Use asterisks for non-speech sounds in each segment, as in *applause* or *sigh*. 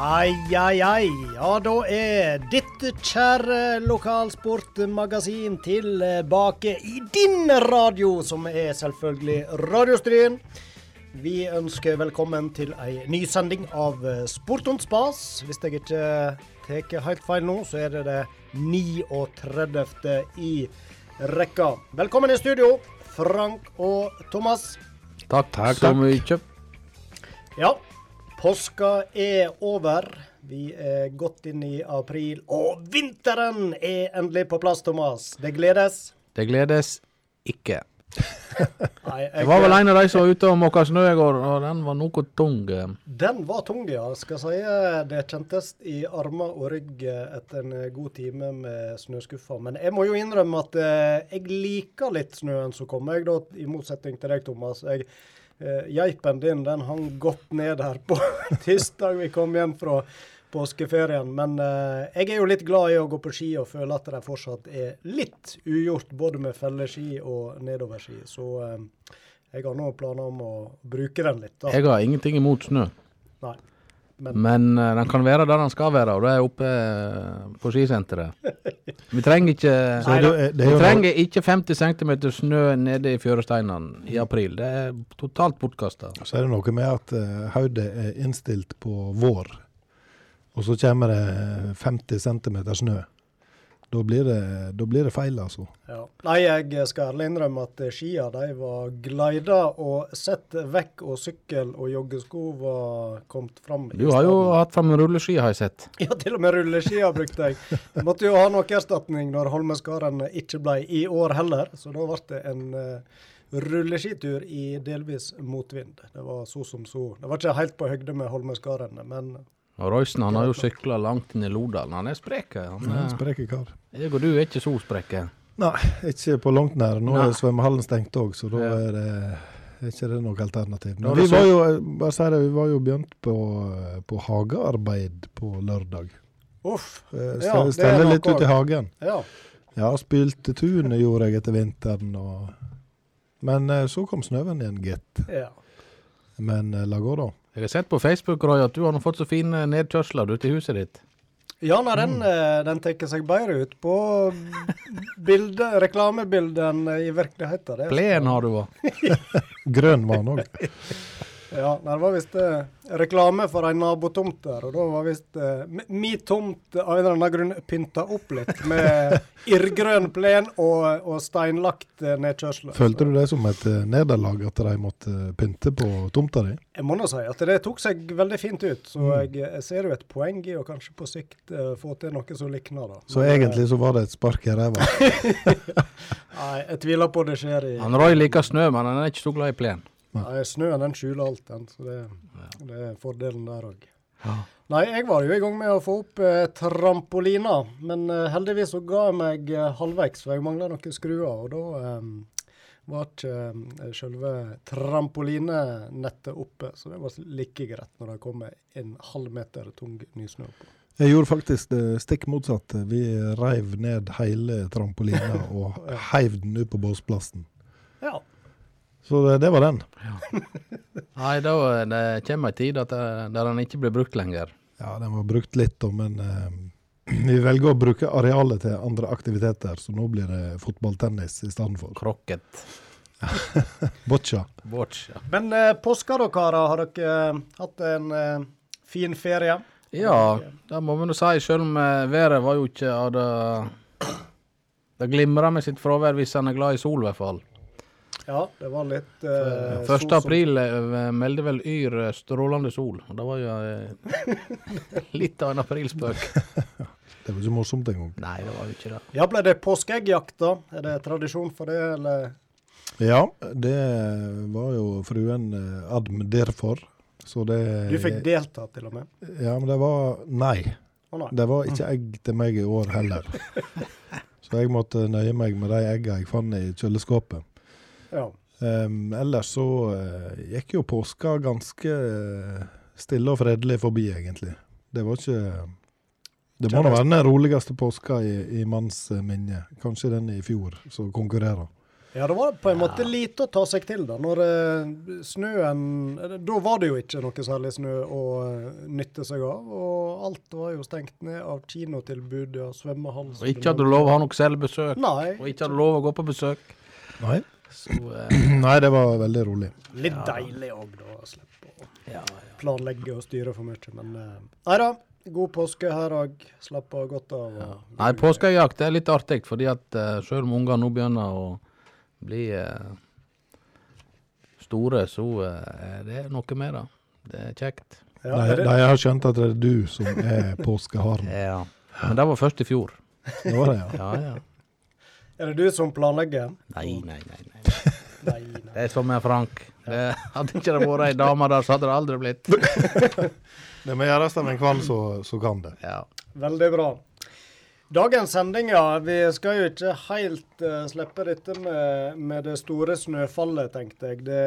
Ai, ai, ai. Ja, da er ditt kjære lokalsportmagasin tilbake i din radio, som er selvfølgelig Radiostryen. Vi ønsker velkommen til ei ny sending av Sport og spas. Hvis jeg ikke tar helt feil nå, så er det det 39. i rekka. Velkommen i studio, Frank og Thomas. Takk, takk så mye. Ja, påska er over. Vi er godt inn i april, og vinteren er endelig på plass, Thomas. Det gledes. Det gledes ikke. *laughs* Nei, Det var vel en av de som var ute og måka snø i går, og den var noe tung. Den var tung, ja. Skal si det kjentes i armer og rygg etter en god time med snøskuffa. Men jeg må jo innrømme at eh, jeg liker litt snøen som kommer, jeg da, i motsetning til deg, Thomas. Jeg, eh, geipen din den hang godt ned her på *laughs* tirsdag vi kom hjem fra påskeferien. Men eh, jeg er jo litt glad i å gå på ski og føler at det fortsatt er litt ugjort både med felleski og nedoverski. Så eh, jeg har nå planer om å bruke den litt. da. Jeg har ingenting imot snø, Nei. Men, men uh, den kan være der den skal være, og det er oppe eh, på skisenteret. Vi trenger ikke *laughs* det, det Vi trenger ikke 50 cm snø nede i fjøresteinene i april. Det er totalt bortkasta. så er det noe med at uh, hodet er innstilt på vår, og så kommer det 50 cm snø. Da blir det, da blir det feil, altså. ja. Nei, jeg skal ærlig innrømme at skia de var glida og sett vekk, og sykkel og joggesko var kommet fram. Du har jo hatt fram rulleski, har jeg sett. *laughs* Ja, til og med rulleskia brukte jeg. Måtte jo ha noe erstatning når Holmenskaren ikke ble i år heller, så da ble det en uh, rulleskitur i delvis motvind. Det var så som så. Det var ikke helt på høgde med Holmenskaren, men Og Roysen han har jo sykla langt inn i Lodalen. Han er sprek. Han Ja, er, Spreke kar. jeg og du er ikke så spreke. Nei, ikke på langt nær. Nå Nei. er svømmehallen stengt òg, så da Ja. er det ikke det noe alternativ. Men vi var jo, bare si det, vi var jo begynt på, på hagearbeid på lørdag. uff. Eh, Ja, Stelle noe litt ut i hagen. Ja. Ja, spylte tunet gjorde jeg etter vinteren. Og... Men eh, så kom snøen igjen, gitt. ja. Men eh, la gå, da. Jeg har sett på Facebook Roy, at du har fått så fine nedkjørsler ute i huset ditt. Ja, nei, den, mm. den tar seg bedre ut på bilde, reklamebilden i virkeligheten. det. Plen har du òg. *laughs* Grønn var han òg. *laughs* Ja, nei, det var visst eh, reklame for ei nabotomt der, og da var visst eh, mi- tomt av en eller annen grunn pynta opp litt med *laughs* irrgrønn plen og, og steinlagt eh, nedkjørsler. Følte du det som et eh, nederlag at de måtte pynte på tomta di? Jeg må nå si at det tok seg veldig fint ut, så jeg, jeg ser jo et poeng i å kanskje på sikt eh, få til noe som likner da. Så Men, eh, egentlig så var det et spark i ræva. *laughs* Nei, jeg tviler på det skjer i Han Roy liker snø, men han er ikke så glad i plen. Nei, Snøen den skjuler alt, den. Så det, det er fordelen der òg. Ja. Nei, jeg var jo i gang med å få opp eh, trampolina, men eh, heldigvis så ga jeg meg eh, halvveis, for jeg mangla noen skruer. Og da eh, var ikke eh, selve trampolinenettet oppe, så det var like greit når det kom en halv meter tung nysnø på. Jeg gjorde faktisk det stikk motsatte. Vi reiv ned hele trampolina *laughs* og heiv den ut på båsplassen. Ja. Så det, det var den. Nei, da eh, det kommer ei tid at det, der den ikke blir brukt lenger. Ja, den var brukt litt, men eh, *clears throat* vi velger å bruke arealet til andre aktiviteter, så nå blir det fotballtennis i stedet for. Krokket. *laughs* Boccia. Boccia. Men eh, påska da, karer, har dere eh, hatt en eh, fin ferie? Ja, det må vi nå si, selv om eh, været var jo ikke av det Det glimrer med sitt fravær hvis han er glad i sol, i hvert fall. Ja, det var litt eh, 1. sol april eh, meldte vel Yr eh, strålende sol, og det var jo uh, *laughs* litt av en aprilspøk. *laughs* Det var ikke morsomt engang. Nei, det var jo ikke det. Ja, ble det påskeeggjakt, da? Er det tradisjon for det, eller? Ja, det var jo fruen eh, adm derfor. Så det Du fikk delta, til og med. Ja, men det var nei. Det var ikke egg til meg i år heller. *laughs* Så jeg måtte nøye meg med de eggene jeg fant i kjøleskapet. Ja. Um, ellers så uh, gikk jo påska ganske eh, stille og fredelig forbi, egentlig. Det var ikke Det må da være den roligste påska i, i manns eh, minne. Kanskje den i fjor som konkurrerer. Ja, det var på en måte lite å ta seg til da. Når snøen Da var det jo ikke noe særlig snø å nytte seg av. Og alt var jo stengt ned av kinotilbud og svømmehall. Og ikke hadde du lov å ha noe selvbesøk. Nei. Og ikke hadde du lov å gå på besøk. Nei. Så eh, *clears throat* Nei, det var veldig rolig. Litt deilig òg, da. å Slippe å ja, planlegge og styre for mye. Men eh, nei da. God påske her òg. av godt av. og- Nei, påskejakt er litt artig, fordi at uh, selv om ungene nå begynner å bli uh, store, så uh, er det noe med det. Det er kjekt. Ja, de, det, de har skjønt at det er du som er *laughs* påskeharen. Ja. Men det var først i fjor. Det var det, ja. Ja, ja. Er det du som planlegger? Nei, nei, nei. nei. Nei, nei. *laughs* Det er som med Frank. Det, hadde ikke det vært ei *laughs* dame der, så hadde det aldri blitt. *laughs* Det må gjøres av en kveld så, så kan det. Ja. Veldig bra. Dagens sending, ja. Vi skal jo ikke helt uh, slippe dette med, med det store snøfallet, tenkte jeg. Det,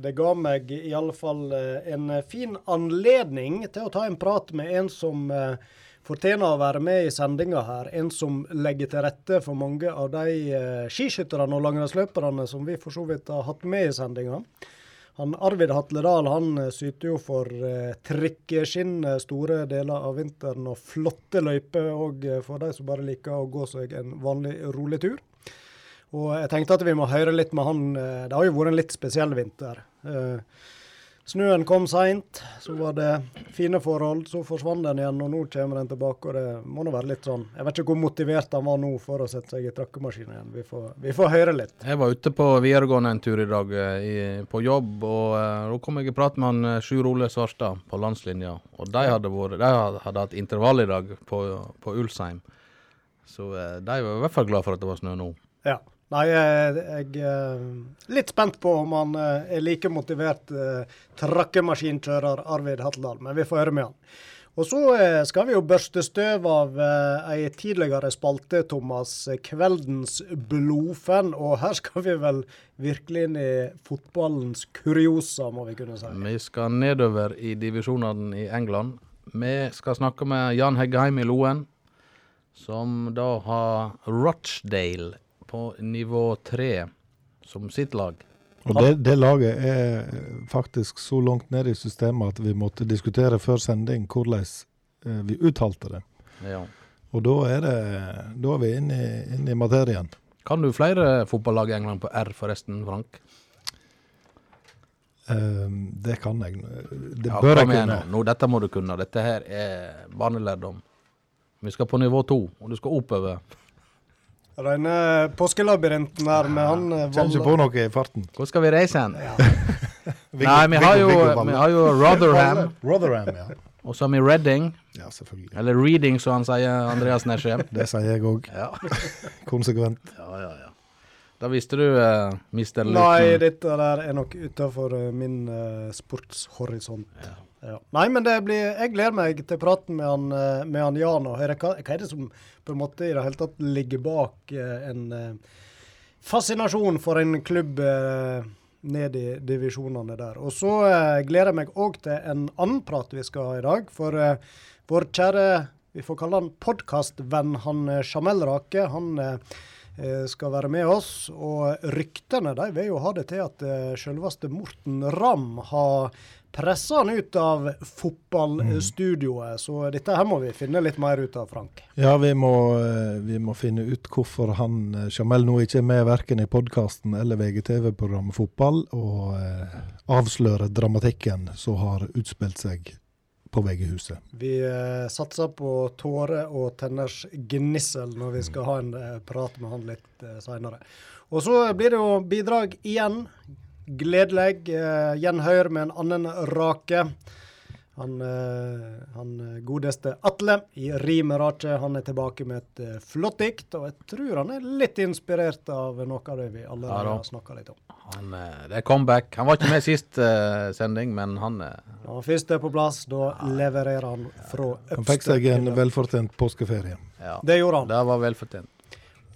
det ga meg i alle fall uh, en fin anledning til å ta en prat med en som uh, fortjener å være med i sendinga her. En som legger til rette for mange av de uh, skiskytterne og langrennsløperne som vi for så vidt har hatt med i sendinga. Han Arvid Hatledal han eh, syter jo for eh, trikkeskinn eh, store deler av vinteren, og flotte løyper òg for de som bare liker å gå seg en vanlig rolig tur. Og jeg tenkte at vi må høre litt med han. eh, Det har jo vært en litt spesiell vinter. Eh, Snøen kom seint, så var det fine forhold. Så forsvant den igjen, og nå kommer den tilbake. og Det må nå være litt sånn Jeg vet ikke hvor motivert han var nå for å sette seg i trakkemaskinen igjen. Vi får, vi får høre litt. Jeg var ute på videregående en tur i dag eh, i, på jobb, og eh, da kom jeg i prat med han eh, Sjur Ole Svarstad på landslinja. Og de hadde, vært, de hadde, hatt intervall i dag på, på Ulsheim. Så de var i hvert fall glad for at det var snø nå. Ja. Nei, jeg, er litt spent på om han eh, er like motivert eh, trakkemaskinkjører Arvid Hatteldal, men vi får høre med han. Og så eh, skal vi jo børste støv av eh, ei tidligere spalte, Thomas. eh, Kveldens blodfan. Og her skal vi vel virkelig inn i fotballens kuriosa, må vi kunne si. Vi skal nedover i divisjonene i England. Vi skal snakke med Jan Heggheim i Loen, som da har Rochdale på nivå tre som sitt lag. Og det, det laget er faktisk så langt ned i systemet at vi måtte diskutere før sending hvordan eh, vi uttalte det. Ja. Og da er, det, da er vi inne i, inne i materien. Kan du flere fotballag i England på R, forresten, Frank? Um, det kan jeg. Det Ja, bør jeg kunne. nå. nå. Dette må du kunne. Dette her er barnelærdom. Vi skal på nivå to, og du skal oppover. Rene påskelabyrinten her med han Kjenner Kommer ikke på noe i farten. Hvor skal vi reise hen? *laughs* Viggo- Nei, vi har, jo, vi har jo Rotherham, *laughs* Rotherham, ja. og så har vi Reading. Ja, selvfølgelig. Eller Reading, som han sier, Andreas Nesjem. *laughs* Det sier jeg òg. Ja. Konsekvent. ja, ja, ja. Da visste du, uh, Mr. Nei, dette der er nok utafor min uh, sportshorisont. Ja. Nei, men blir Jeg gleder meg til praten med han, eh, med han Jan og høre hva, hva er det som på en måte i det hele tatt ligger bak eh, en eh, fascinasjon for en klubb ned i divisjonene der. Og så gleder jeg meg òg til en annen prat vi skal ha i dag. For vår kjære, vi får kalle han podkastvenn, han Jamel Rake, han skal være med oss. Og ryktene de vil jo ha det til at selveste Morten Ramm har pressa han ut av fotballstudioet. Så dette her må vi finne litt mer ut av, Frank. Ja, vi må, eh, vi må finne ut hvorfor han eh, Jamel nå ikke er med verken i podkasten eller VGTV-programmet Fotball, og eh, avsløre dramatikken som har utspilt seg på VG-huset. Vi eh, satser på tårer og tenners gnissel når vi skal ha en eh, prat med han litt eh, seinere. Og så blir det jo bidrag igjen. Gledelig eh, gjenhør med en annen rake. Han, eh, han godeste Atle i Rimerake, han er tilbake med et eh, flott dikt. Og jeg tror han er litt inspirert av noe av det vi allerede har snakka litt om. Han, eh, det er comeback. Han var ikke med sist uh, sending, men han uh, Når han først er på plass, da levererer han fra Han fikk seg en velfortjent påskeferie. Ja. Det gjorde han. Det var velfortjent.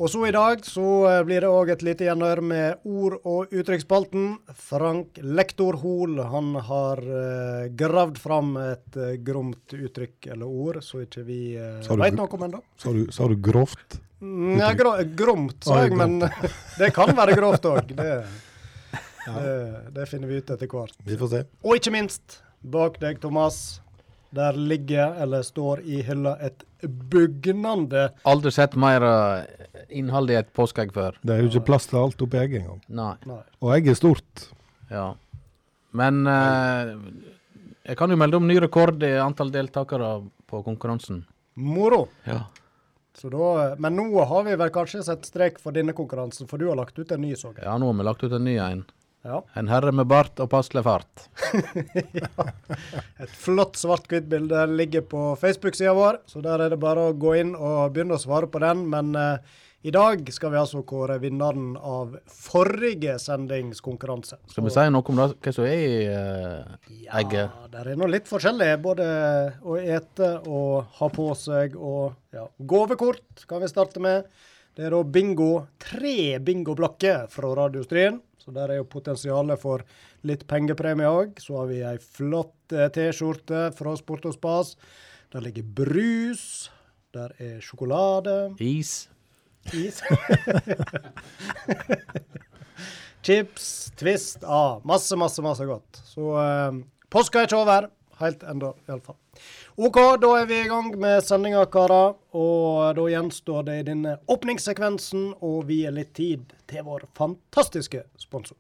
Og så i dag så eh, blir det òg et lite gjenhør med ord- og uttrykksspalten. Frank Lektor Hoel han har uh, gravd fram et uh, gromt uttrykk eller ord, så ikke vi uh, veit noe om ennå. Sa du, sa du grovt? Mm, Ja, gro gromt, sa Ah, jeg, men *laughs* det kan være grovt òg. Det, *laughs* det, det finner vi ut etter hvert. Vi får se. Og ikke minst, bak deg, Thomas, der ligger, eller står i hylla, et bugnende Aldri sett mer eh, innhold i et påskeegg før. Det er jo ikke plass til alt oppi egget engang. Nei. Nei. Og egget er stort. Ja. Men eh, jeg kan jo melde om ny rekord i antall deltakere på konkurransen. Moro. Ja. Så da, men nå har vi vel kanskje sett strek for denne konkurransen, for du har lagt ut en ny, så jeg. ja, nå har vi lagt ut en ny en. Ja. En herre med bart og passelig fart. *laughs* Et flott svart-hvitt-bilde ligger på Facebook-sida vår, så der er det bare å gå inn og begynne å svare på den. Men eh, i dag skal vi altså kåre vinneren av forrige sendingskonkurranse. Skal vi si noe om det, hva som er i eh, egget? Ja, det er nå litt forskjellig. Både å ete og ha på seg og ja. Gavekort kan vi starte med. Det er da bingo. Tre bingoblokker fra Radiostrien. Så der er jo potensialet for litt pengepremie òg. Så har vi ei flott eh, T-skjorte fra Sport og Spas. Der ligger brus. Der er sjokolade. Is. Is. *laughs* Chips, Twist, ah, masse, masse, masse godt. Så eh, påska er ikke over. Helt ennå, iallfall. OK, da er vi i gang med sendinga, karer. Og da gjenstår det i denne åpningssekvensen å vie litt tid til vår fantastiske sponsor.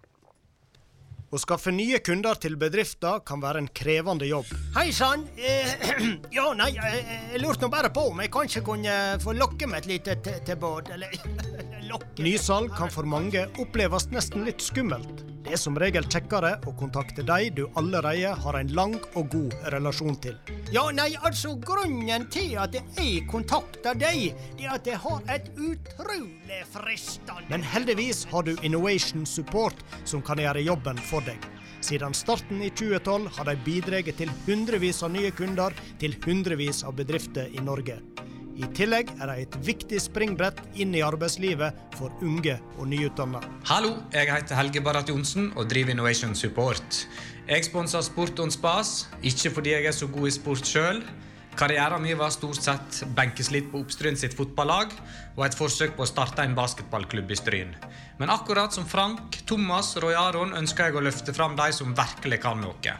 Å skaffe nye kunder til bedrifter kan være en krevende jobb. Hei sann. Eh, *clears throat* ja, nei, jeg, jeg lurte nå bare på om jeg kanskje kunne få lokke med et lite tilbud. Eller *laughs* lokke Nysalg kan for mange oppleves nesten litt skummelt. Det er som regel kjekkere å kontakte de du allerede har en lang og god relasjon til. Ja, nei, altså grunnen til at jeg kontakter deg, det er at jeg har et utrolig fristende Men heldigvis har du Innovation Support som kan gjøre jobben for deg. Siden starten i 2012 har de bidratt til hundrevis av nye kunder til hundrevis av bedrifter i Norge. I tillegg er de et viktig springbrett inn i arbeidslivet for unge og nyutdanna. Hallo, jeg heter Helge Barrat Johnsen og driver Innovation Support. Jeg sponser Sport on Spas, ikke fordi jeg er så god i sport sjøl. Karrieren min var stort sett benkeslit på Oppstryn sitt fotballag og et forsøk på å starte en basketballklubb i Stryn. Men akkurat som Frank, Thomas og Roy Aron ønsker jeg å løfte fram de som virkelig kan noe.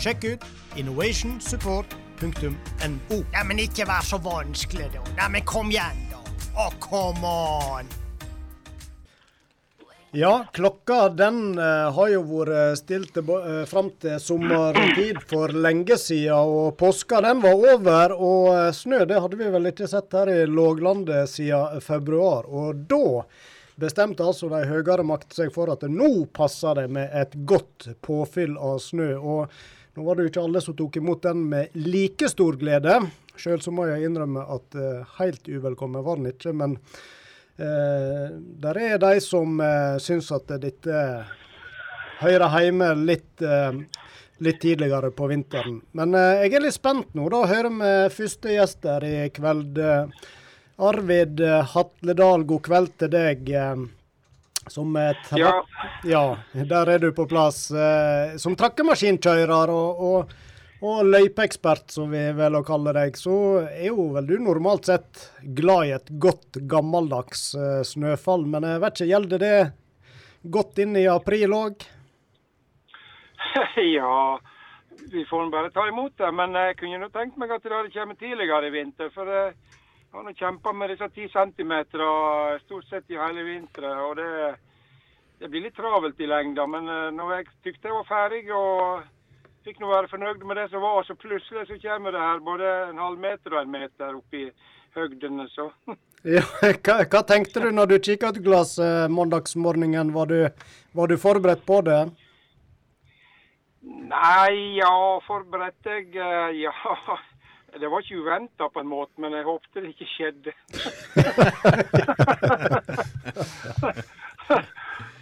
Sjekk ut innovationsupport.no. Nei, men ikke vær så vanskelig, da. Nei, men kom igjen, da. Å, come on. Ja, klokka den eh, har jo vært stilt til, uh, fram til sommertid for lenge siden, og påska den var over. Og eh, snø det hadde vi vel ikke sett her i låglandet siden februar. Og da bestemte altså de høyere makt seg for at nå passer det med et godt påfyll av snø. Og nå var det jo ikke alle som tok imot den med like stor glede. Sjøl så må jeg innrømme at eh, helt uvelkommen var den ikke. men Eh, der er de som eh, syns at dette hører hjemme litt, eh, litt tidligere på vinteren. Men eh, jeg er litt spent nå. Da hører vi første gjest der i kveld. Eh, Arvid eh, Hatledal, god kveld til deg. Eh, som eh, Ja. ja, der er du på plass. Eh, som trakkemaskinkjører og, og, og løypeekspert, som vi velger å kalle deg, så er jo vel du normalt sett glad i et godt, gammeldags eh, snøfall. Men jeg vet ikke, gjelder det godt inn i april òg? *laughs* ja, vi får bare ta imot det. Men jeg kunne nå tenkt meg at det hadde kommet tidligere i vinter. For jeg har nå kjempa med disse ti centimeter stort sett i hele vinteren. Og det, det blir litt travelt i lengda. Men eh, når jeg tykte jeg var ferdig og fikk nå være fornøyd med det som var, så plutselig så kommer det her både en halv meter og en meter opp i høgdene. Så *laughs* Ja, hva, hva tenkte du når du kikka ut glasset mandagsmorgenen? Var du, var du forberedt på det? Nei, ja, forberedt jeg eh, Ja. *laughs* Det var ikke uventa på en måte, men jeg håpte det ikke skjedde.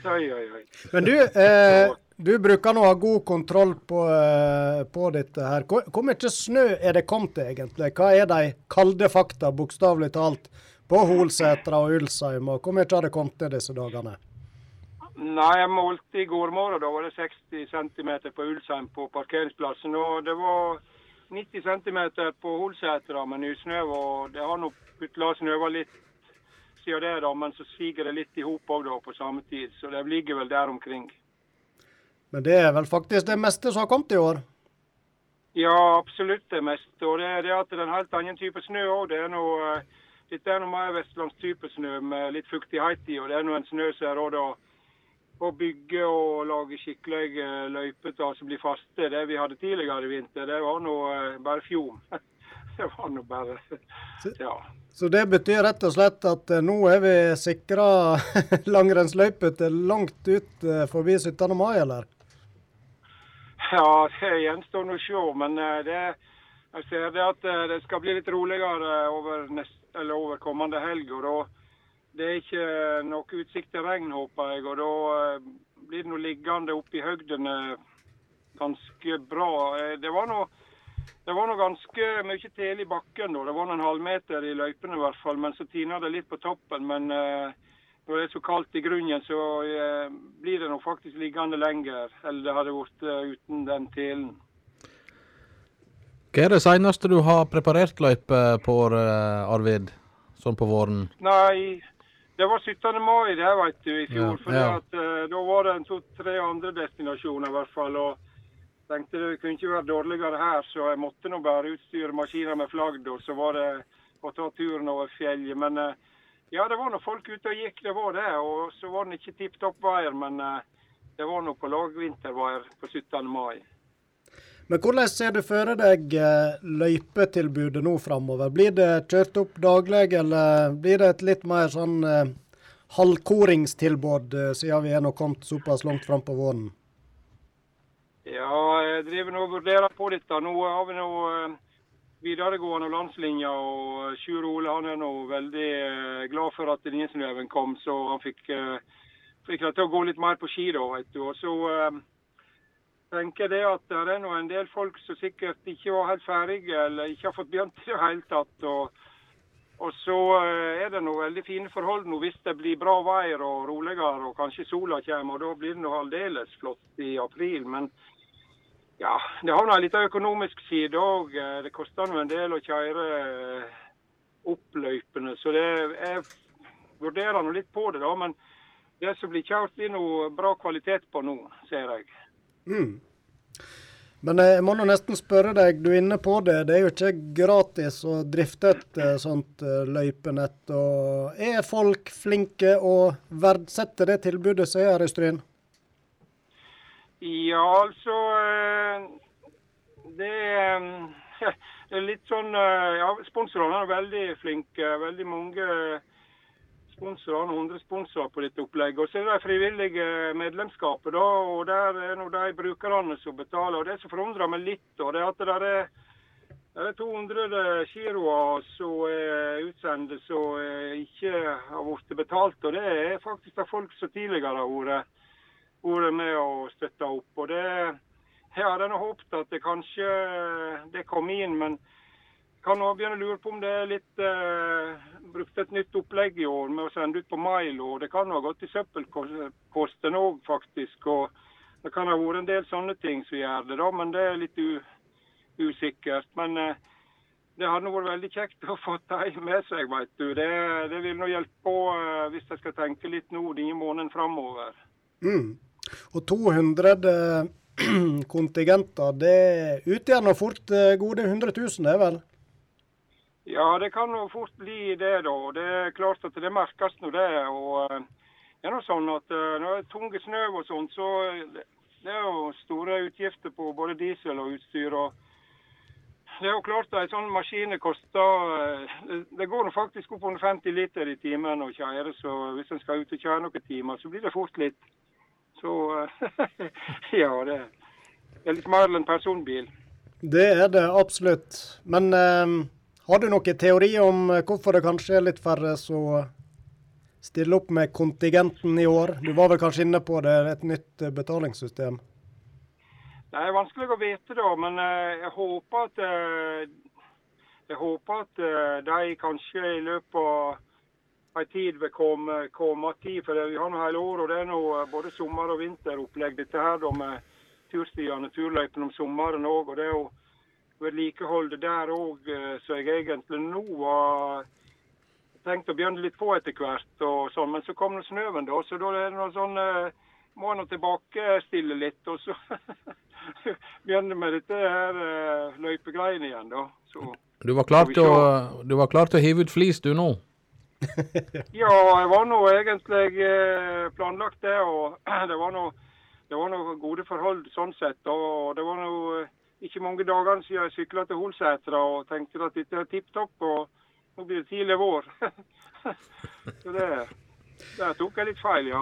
*laughs* oi, oi, oi. Men du, eh, du bruker nå å ha god kontroll på, eh, på dette her. Hvor, hvor mye snø er det kommet egentlig? Hva er de kalde fakta, bokstavelig talt, på Holsetra og Ulsheim. og Hvor mye har det kommet til disse dagene? Nei, jeg målte i går morgen. Da var det 60 cm på Ulsheim på parkeringsplassen. Og det var 90 cm på Holsetra med nysnø. Og det har nå putla snøva litt siden det, da, men så siger det litt i hop òg på samme tid. Så det ligger vel der omkring. Men det er vel faktisk det meste som har kommet i år? Ja, absolutt det meste. Og det er det at det er en helt annen type snø òg. Det er noe, dette er noe mer vestlandstype snø med litt fuktighet i. Og det er noe en snø som er råd å bygge og lage skikkelige løyper som blir faste. Det vi hadde tidligere i vinter, det var nå bare fjom. *laughs* det var nå bare Ja. Så det betyr rett og slett at eh, nå er vi sikra *laughs* langrennsløype til langt ut eh, forbi 17. mai, eller? Ja, det gjenstår å se. Men eh, det, jeg ser det at det skal bli litt roligere over, nest, over kommende helg. og da Det er ikke noe utsikt til regn, håper jeg. og Da blir det noe liggende oppe i høgdene ganske bra. Det var noe det var noe ganske mye tele i bakken. da. Det var en halvmeter i løypene i hvert fall, men så tina det litt på toppen. Men eh, når det er så kaldt i grunnen, så eh, blir det nok faktisk liggende lenger enn det hadde vært uh, uten den telen. Hva er det seneste du har preparert løype på, uh, Arvid? Sånn på våren? Nei, det var 17. mai det vet du, i fjor. Ja, for ja. At, uh, da var det en to-tre andre destinasjoner i hvert fall. og tenkte det kunne ikke være dårligere her, så jeg måtte nå bare utstyre maskiner med flagg. Og så var det å ta turen over fjellet. Men eh, ja, det var nå folk ute og gikk, det var det. Og så var det ikke tipp topp veier, men eh, det var nå på lagvinterveier på 17. mai. Men hvordan ser du for deg eh, løypetilbudet nå framover? Blir det kjørt opp daglig, eller blir det et litt mer sånn halvkoringstilbud, siden vi er nå kommet såpass langt fram på våren? Ja, jeg driver nå og vurderer på dette. Nå har vi nå eh, videregående og landslinja, og eh, Sjur Ole han er nå veldig eh, glad for at Nisenløven kom, så han fikk, fikk det til å gå litt mer på ski da, vet du. Og så tenker jeg det at det er nå en del folk som sikkert ikke var helt ferdige, eller ikke har fått begynt i det hele tatt. og og så er det noe veldig fine forhold nå hvis det blir bra veier og roligere og kanskje sola kommer. og Da blir det noe aldeles flott i april. Men ja, det har nå en liten økonomisk side òg. Det koster nå en del å kjøre oppløypene, opp løypene. Så det, jeg vurderer nå litt på det, da. Men det som blir kjørt, blir noe bra kvalitet på nå, ser jeg. Mm. Men jeg må nå nesten spørre deg, du er inne på det. Det er jo ikke gratis å drifte et eh, sånt eh, løypenett. Og er folk flinke å verdsette det tilbudet som er her i Stryn? Ja, altså eh, Det er *laughs* litt sånn Ja, sponsorene er veldig flinke. Veldig mange sponsorer, 100 sponsorer på dette opplegget. Og så er det frivillige medlemskapet, da, og der er nå de brukerne som betaler. Og Det som forundrer meg litt, da, det er at det er, det er 200 giroer som er utsendte som ikke har blitt betalt. Og det er faktisk av folk som tidligere har vært, vært med og støtta opp. Og det, jeg hadde håpet at det kanskje det kom inn, men kan nå begynne å lure på om det er litt eh, brukt et nytt opplegg i år med å sende ut på mail. og Det kan ha gått i søppelkosten òg, faktisk. og Det kan ha vært en del sånne ting som gjør det, da, men det er litt usikkert. Men eh, det hadde vært veldig kjekt å få dem med seg, veit du. Det, det vil nå hjelpe på eh, hvis jeg skal tenke litt nå de månedene framover. Mm. Og 200 eh, *clears throat* kontingenter, det utgjør nå fort eh, gode 100 000, det vel? Ja, det kan jo fort bli det, da. Det er klart at det merkes nå det. og eh, det er noe sånn at Når det er tunge snø og sånn, så det er jo store utgifter på både diesel og utstyr. og det er jo klart at en sånn maskin koster Det går nå faktisk opp under 50 liter i timen å kjøre, så hvis en skal ut og kjøre noen timer, så blir det fort litt. Så *laughs* ja, det er litt mer enn en personbil. Det er det absolutt. Men eh, har du noen teori om eh, hvorfor det kanskje er litt færre som stiller opp med kontingenten i år? Du var vel kanskje inne på det, et nytt eh, betalingssystem? Det er vanskelig å vite, da, men eh, jeg håper at jeg håper at de kanskje i løpet av en tid vil komme, kom tid. For vi har nå hele året, og det er nå eh, både sommer- og vinteropplegg dette her da med turstiene, turløypene om sommeren òg. Og det er jo vedlikeholdet der òg som jeg egentlig nå har tenkt å begynne litt på etter hvert. og sånn, Men så kom det snøen, da, så da er det noe sånn eh, må nå tilbakestille litt. Og så *laughs* begynne med dette her løypegreiene igjen, da. Så, du var klar til å hive ut flis du nå? *laughs* ja, jeg var nå egentlig eh, planlagt det. Og *clears throat* det var nå det var noe gode forhold sånn sett. Og det var nå eh, ikke mange dagene siden jeg sykla til Holsetra og tenkte at dette er tipp topp. Og nå blir det tidlig vår. *laughs* så det Der tok jeg litt feil, ja.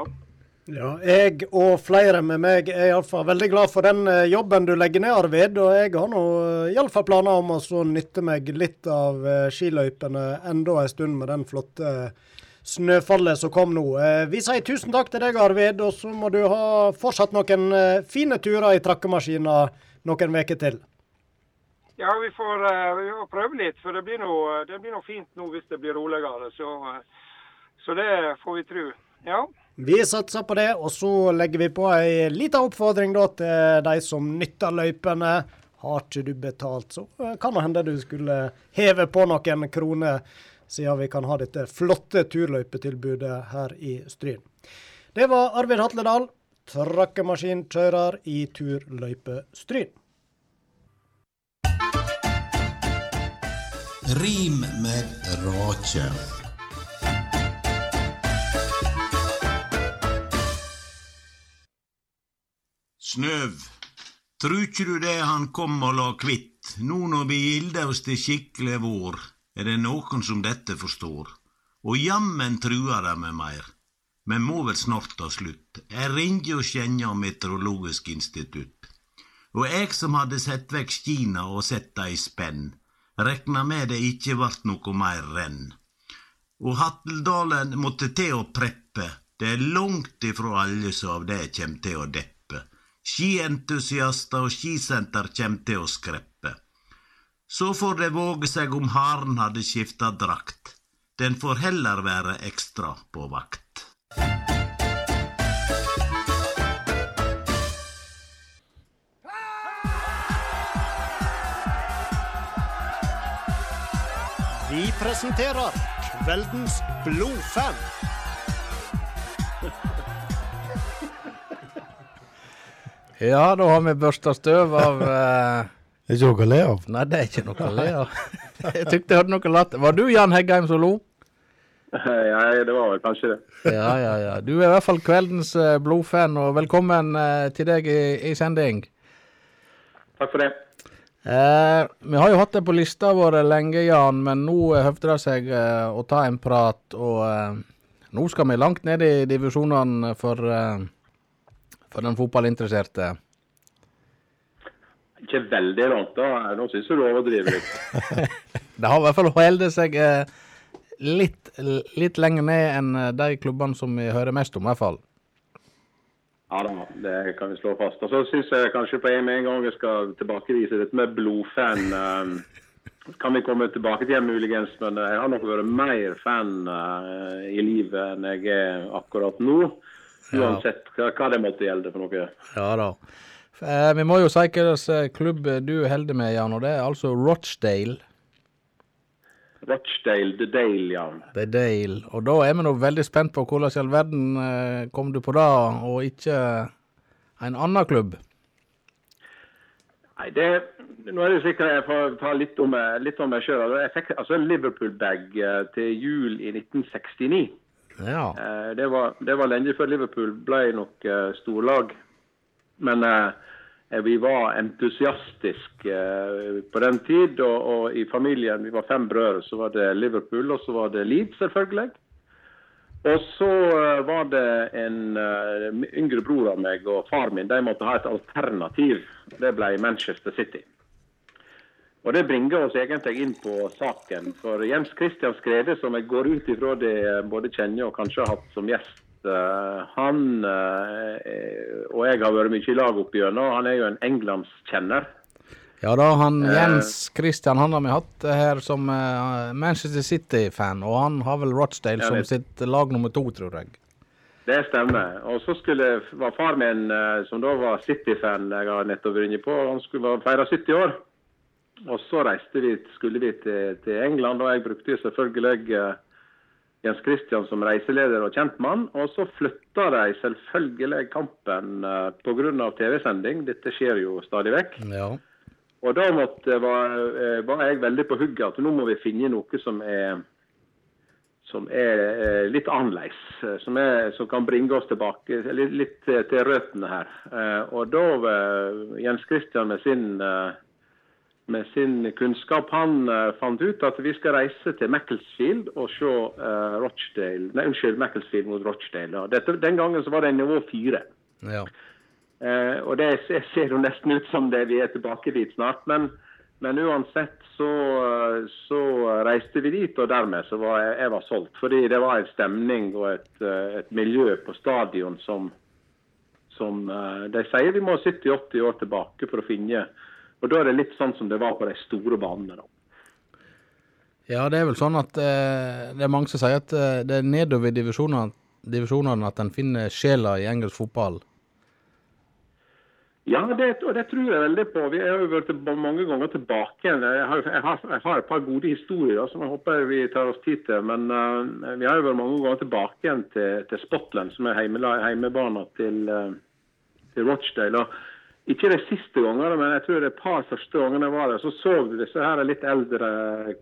Ja, jeg og flere med meg er iallfall veldig glad for den eh, jobben du legger ned, Arvid. Og jeg har nå eh, iallfall planer om å nytte meg litt av eh, skiløypene enda en stund med den flotte snøfallet som kom nå. Vi sier tusen takk til deg, Arvid, og så må du ha fortsatt noen fine turer i trakkemaskina noen uker til. Ja, vi får, vi får prøve litt, for det blir noe, det blir noe fint nå hvis det blir roligere. Så, så det får vi tro. Ja. Vi satser på det, og så legger vi på ei lita oppfordring da til de som nytter løypene. Har ikke du betalt, så eh, kan det hende du skulle heve på noen kroner, siden vi kan ha dette flotte turløypetilbudet her i Stryn. Det var Arvid Hatledal, trakkemaskinkjører i Turløype Stryn. Rim med rake. Snøv, tru ikkje du det han kom og la kvitt, no når vi gilder oss til skikkelig vår, er det nokon som dette forstår, og jammen truar dei med meir. Men må vel snart ta slutt, eg ringer og skjenja Meteorologisk institutt. Og eg som hadde sett vekk skina og sett dei i spenn, rekna med det ikkje vart noko meir renn. Og Hatteldalen måtte til å preppe, det er langt ifrå alle som av det kjem til å deppe. Skientusiastar og skisenter kjem til å skreppe. Så får det våge seg om haren hadde skifta drakt. Den får heller være ekstra på vakt. Vi presenterer kveldens blodfan. Ja, da har vi børsta støv av *laughs* eh, Det er ikke noe å le av. Nei, det er ikke noe å le av. *laughs* Jeg tykte jeg hørte noe latter. Var du Jan Heggheim som lo? *laughs* Ja, det var vel kanskje det. Ja, ja, ja. Du er i hvert fall kveldens eh, blodfan, og velkommen eh, til deg i, i sending. Takk for det. Eh, vi har jo hatt det på lista vår lenge, Jan, men nå eh, høvde det seg eh, å ta en prat. Og eh, nå skal vi langt ned i divisjonene for, eh, for den fotballinteresserte. Ikke veldig langt, da. Nå syns jeg du overdriver litt. *laughs* Det har i hvert fall holdt seg eh, litt, litt lenger ned enn eh, de klubbene som vi hører mest om, i hvert fall. Ja da, det kan vi slå fast. Og så syns jeg kanskje på en, en gang jeg skal tilbakevise dette med blodfan. eh, kan vi komme tilbake til muligens, men jeg har nok vært mer fan i livet enn jeg er akkurat nå. Uansett hva, hva det måtte gjelde for noe. Ja da. Eh, vi må jo si hvilken klubb du holder med, Jan, og det er altså Rochdale. Rochdale, The Dale, Jan. The Dale. Og da er vi nå veldig spent på hvordan i all verden eh, kom du på det, og ikke en annen klubb. Nei, det, nå er det sikkert jeg får ta litt om, litt om meg sjøl. Jeg fikk altså en Liverpool-bag eh, til jul i 1969. Ja. Eh, Det var, det var lenge før Liverpool ble nok eh, storlag. Men eh, vi var entusiastiske på den tid. Og, og i familien, vi var fem brødre, så var det Liverpool, og så var det Leeds, selvfølgelig. Og så var det en yngre bror av meg og far min, de måtte ha et alternativ. Det ble Manchester City. Og Det bringer oss egentlig inn på saken. For Jens Christian Skrede, som jeg går ut ifra det både kjenner og kanskje har hatt som gjest, eh, han eh, og jeg har vært mye i lag opp. Han er jo en englandskjenner. Ja da, han Jens Christian han har vi hatt her som eh, Manchester City-fan, og han har vel Rochdale som sitt lag nummer to, tror jeg. Det stemmer. Og så skulle, var far min, eh, som da var City-fan, jeg har nettopp vært på, han skulle feire 70 år. Og så reiste vi, skulle vi til, til England, og jeg brukte selvfølgelig eh, Jens Christian som reiseleder og kjentmann. Og så flytta de selvfølgelig kampen uh, pga. TV-sending. Dette skjer jo stadig vekk. Ja. Og da måtte, var, eh, var jeg veldig på hugget at nå må vi finne noe som er som er eh, litt annerledes. eh, Som, er, som kan bringe oss tilbake litt, til, røttene her. Eh, og da eh, Jens Christian med sin, eh, med sin kunnskap han uh, fant ut at vi skal reise til Macclesfield og se uh, Rochdale Nei, unnskyld, Macclesfield mot Rochdale. Dette, den gangen så var det nivå fire. ja. Uh, og det ser, jo nesten ut som det vi er tilbake dit snart. Men, men uansett så, så reiste vi dit, og dermed så var jeg, jeg var solgt. Fordi det var en stemning og et, et miljø på stadion som, som De sier vi må 70-80 år tilbake for å finne Og da er det litt sånn som det var på de store banene. da. Ja, det er vel sånn at eh, det er mange som sier at eh, det er nedover i divisjonene, divisjonene at en finner sjela i engelsk fotball. Ja, det, og det tror jeg veldig på. Vi har jo vært mange ganger tilbake igjen. Jeg har, jeg, har, jeg har et par gode historier som jeg håper vi tar oss tid til. Men uh, vi har jo vært mange ganger tilbake igjen til, til Spotland, som er heimebana til, uh, til Rochdale. Og ikke de siste gangene, men jeg tror et par første gangene jeg var der, så så du disse her litt eldre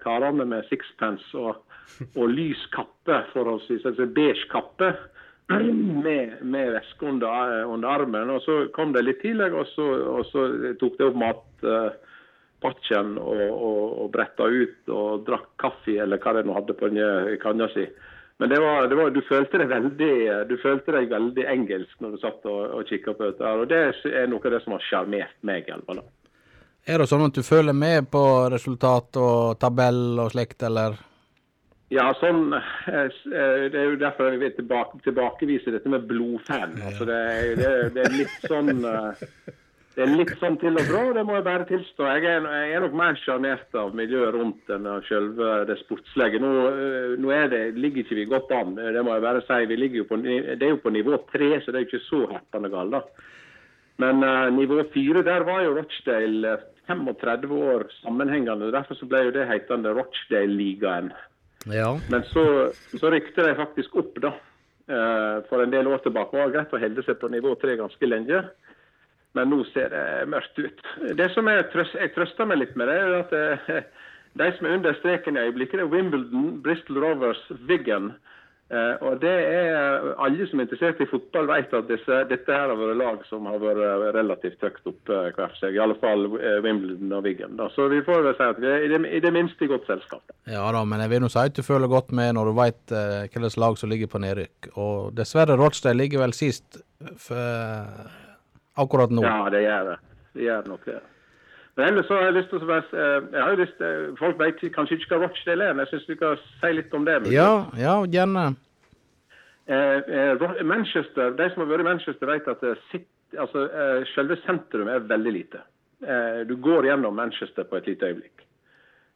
karene med sixpence og, og lys kappe, forholdsvis, altså beige kappe *clears throat* med, med veske under, under armen. Og så kom det litt tidligere, og så, og så tok det opp matpakken og, og, og bretta ut og drakk kaffe, eller hva det nå hadde på den kanna si. Men det var, det var, du, følte veldig, du følte deg veldig engelsk når du satt og, og kikka på dette. her, Og det er noe av det som har sjarmert meg. alle. Er det sånn at du følger med på resultat og tabell og slikt, eller? Ja, sånn, eh, eh, Det er jo derfor jeg vil tilbake, tilbakevise dette med blodfan. Altså, det, det, det er litt sånn eh, *laughs* det er litt sånn til og fra, det må jeg bare tilstå. Jeg er, jeg er nok mer sjarmert av miljøet rundt enn av selve det sportslige. Nå, eh, nå det, ligger ikke vi godt an, det må jeg bare si. På, det er jo på nivå tre, så det er jo ikke så heppende galt. da. Men uh, nivå fire, der var jo Rochdale eh, 35 år sammenhengende. Derfor så ble jo det hetende Rochdale-ligaen. Ja. Men så, så rykte de faktisk opp da, Uh, for en del år tilbake. Det var greit å holde seg på nivå tre ganske lenge. Men nå ser det mørkt ut. Det som jeg, trøst, jeg trøster meg litt med, det er at eh, de som er under streken i øyeblikket, er Wimbledon, Bristol Rovers, Wiggen. Eh, og det er Alle som er interessert i fotball, vet at disse, dette her har vært lag som har vært relativt høyt oppe hver for seg. I alle fall eh, Wimbledon og Wiggen. Da. Så vi får vel si at vi er i det, i det minste i godt selskap. Ja da, men jeg vil nå si at du føler godt med når du vet eh, hvilket lag som ligger på nedrykk. Og dessverre, Rochdale ligger vel sist for, akkurat nå. Ja, det gjør det. Det gjør nok det. Men ellers så har jeg lyst til å eh, jeg har jo lyst, til, Folk vet kanskje ikke hva Rochdale er, men jeg syns du kan si litt om det. Ja, ja, gjerne. Eh, eh, Manchester, De som har vært i Manchester, vet at eh, sitt, altså, eh, selve sentrum er veldig lite. Eh, du går gjennom Manchester på et lite øyeblikk.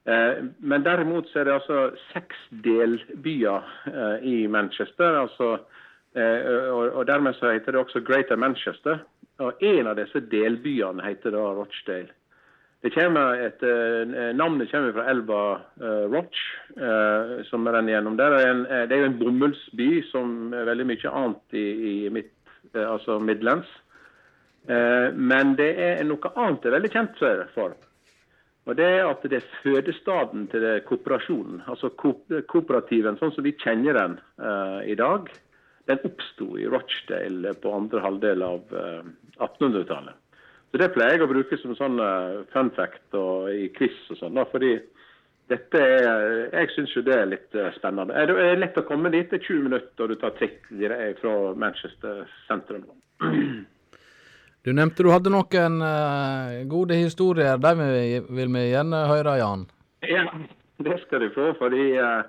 Eh, men derimot så er det altså seks delbyer eh, i Manchester. altså eh, og Dermed så heter det også Greater Manchester. Og En av disse delbyene heter da Rochdale. Et, eh, Navnet kommer fra elva eh, Roch, eh, som renner gjennom der. Det er, en, eh, det er jo en bomullsby som er veldig mye annet i, i mitt, eh, altså Midlands. Eh, men det er noe annet det er veldig kjent for-. Og Det er at det er fødestaden til kooperasjonen. Altså ko- kooperativen sånn som vi kjenner den uh, i dag. Den oppsto i Rochdale på andre halvdel av eh, 1800-tallet. Så Det pleier jeg å bruke som sånn eh, fun fact og i quiz og sånn. fordi dette er, Jeg syns jo det er litt eh, spennende. Det er lett å komme dit. Det er 20 minutter, og du tar trikk dire- fra Manchester sentrum. Du nevnte du hadde noen eh, gode historier. De vil, vi gjerne høre, Jan. Ja, det skal du få. fordi eh,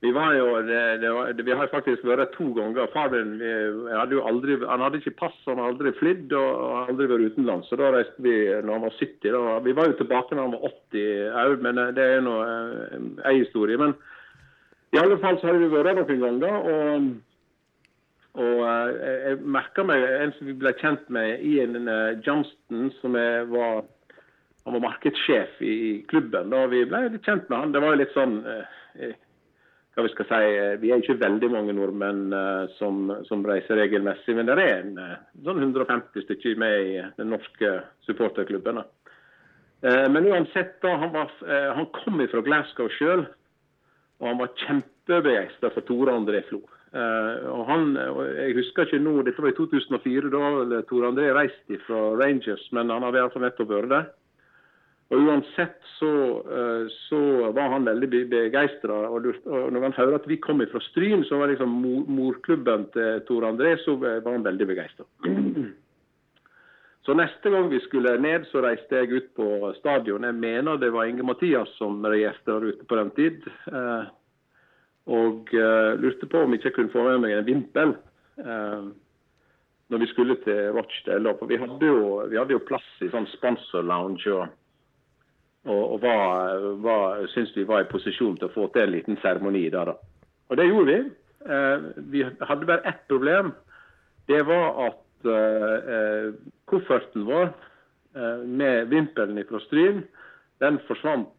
Vi jo, det, det var, vi har faktisk vært to ganger. Far min hadde aldri, han hadde ikke pass, han hadde aldri flydd og aldri vært utenlands. Så da reiste vi når han var 70. Da. Vi var jo tilbake når han var 80 òg, men det er nå ei historie. Men i alle fall så har vi vært noen ganger. og og jeg merka meg en som vi ble kjent med, Ian Johnston, som var var markedssjef i klubben. da Vi ble litt kjent med han. Det var jo litt sånn hva Vi skal si, vi er ikke veldig mange nordmenn som, som reiser regelmessig, men det er en, sånn 150 stykker med i den norske supporterklubben. Men uansett, da, han, var, han kom fra Glasgow sjøl, og han var kjempebegeistra for Tore André Flo. og han, jeg husker ikke nå, Dette var i 2004, da Tore André reiste fra Rangers, men han hadde iallfall nettopp vært der. Og Uansett så, så, var han veldig begeistra. Og, når han hører at vi kom fra Stryn, som var liksom morklubben til Tor André, så var han veldig begeistra. *clears throat* Så neste gang vi skulle ned, så reiste jeg ut på stadion. Jeg mener det var Inge Mathias som der ute på den tid. Og lurte på om jeg ikke kunne få med meg en vimpel når vi skulle til Rochdale. For vi hadde jo, vi hadde jo plass i sånn sponsor lounge. og og, og var, var, syntes vi var i posisjon til å få til en liten seremoni der. da. Og det gjorde vi. Eh, vi hadde bare ett problem. Det var at eh, kofferten vår eh, med vimpelen fra Stryn, den forsvant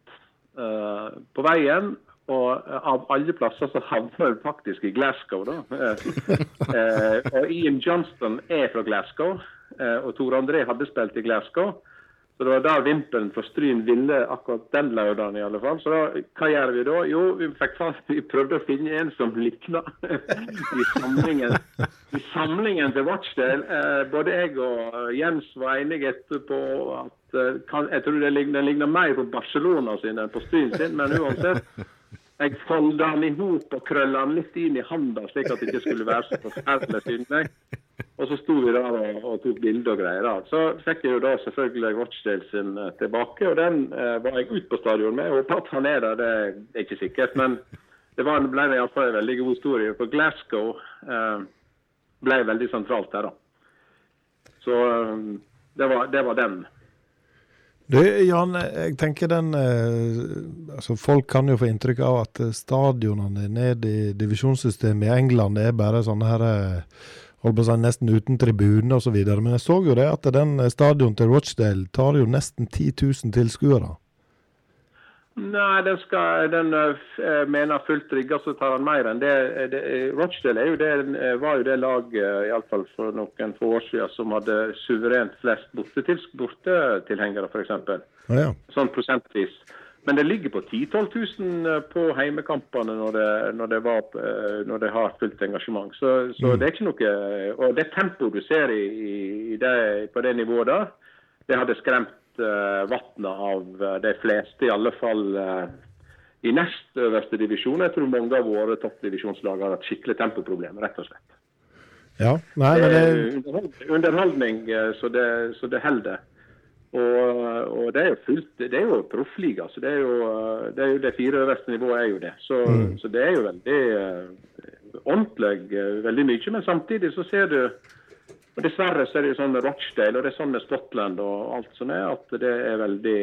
på veien. Og av alle plasser så havna vi faktisk i Glasgow, da. og Ian Johnston er fra Glasgow, og Tor André hadde spilt i Glasgow. Så det var der vimpelen for Stryn ville akkurat den lørdagen i alle fall. Så da, hva gjør vi da? Jo, vi, fast, vi prøvde å finne en som likna *laughs* i samlingen. I samlingen til Watchdale. Eh, både jeg og Jens var enige etterpå at eh, kan, jeg tror den ligner, ligner mer på Barcelona sin enn på Stryn sin, men uansett. Jeg folda den i hop og krølla den litt inn i handa, slik at det ikke skulle være så forferdelig synlig. Og så sto vi der og, og tok bilder og greier. da. Så fikk jeg jo da selvfølgelig Watchdale sin tilbake, og den eh, var jeg ute på stadion med. Jeg håper at han er der, det er ikke sikkert. Men det var, ble iallfall en veldig god historie. For Glasgow eh, ble veldig sentralt der, da. Så eh, det var, det var den. Du, Jan, jeg tenker den altså Folk kan jo få inntrykk av at stadionene nede i divisjonssystemet i England er bare sånne her holdt på å si nesten uten tribune osv. Men jeg så jo det at den stadion til Rochdale tar jo nesten 10 000 tilskuere. Nei, den, skal, den uh, mener fullt rigga, så tar han mer enn det. det Rochdale jo det, var jo det laget, iallfall for noen få år siden, som hadde suverent flest bortetilhengere, f.eks. Ah, ja. Sånn prosentvis. Men det ligger på 10 000-12 000 på heimekampene når det, når det, var, når det har fullt engasjement. Så, så mm. det er ikke noe Og det tempoet du ser i, i det, på det nivået der, det hadde skremt uh, vannet av de fleste, i alle fall uh, i nest øverste divisjon. Jeg tror mange av våre toppdivisjonslag har hatt skikkelig tempoproblemer, rett og slett. Ja, nei, men det... Underholdning så det, så det holder. Og, og, det er jo fullt, det er jo proffliga. så det er jo det, er jo det fire øverste nivået er jo det. Så, mm. så det er jo veldig uh, ordentlig veldig mye. Men samtidig så ser du og Dessverre så er det jo sånn med Rochdale og det er sånn med Scotland og alt sånt er, at det er veldig,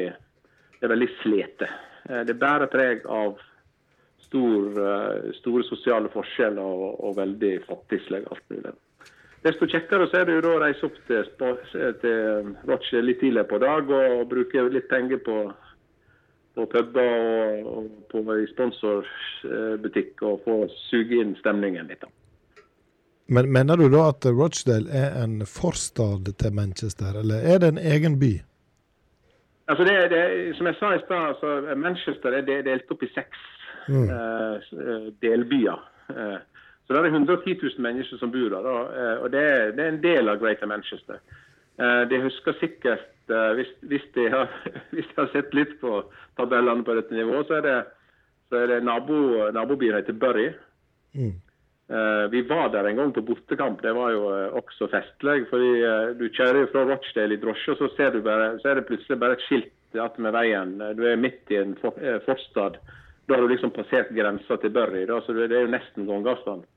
det er veldig slete. Det bærer preg av stor, store sosiale forskjeller og, og veldig fattigslig alt mulig. Desto kjekkere så er det jo da å reise opp til, til Roche litt tidligere på dag og bruke litt penger på, på puber og, og på sponsorbutikk og få suge inn stemningen litt. Men Mener du da at Rochdale er en forstad til Manchester, eller er det en egen by? Altså det, det, som jeg sa i stad, altså Manchester er delt opp i seks mm. uh, delbyer. Uh, så det er 110 000 mennesker som bor der. Eh, og det er, det er en del av Greater Manchester. Eh, de husker sikkert, eh, hvis, hvis, de har, *laughs* hvis, de har, sett litt på tabellene på dette nivået, så er det, så er det nabo, nabobyen heter Bury. Mm. Vi var der en gang på bortekamp. Det var jo også festlig. fordi Du kjører fra Rochdale i drosje, og så, ser du bare, så er det plutselig bare et skilt attmed veien. Du er midt i en forstad Da har du liksom passert grensa til Burry, da, så det er jo nesten gångavstand.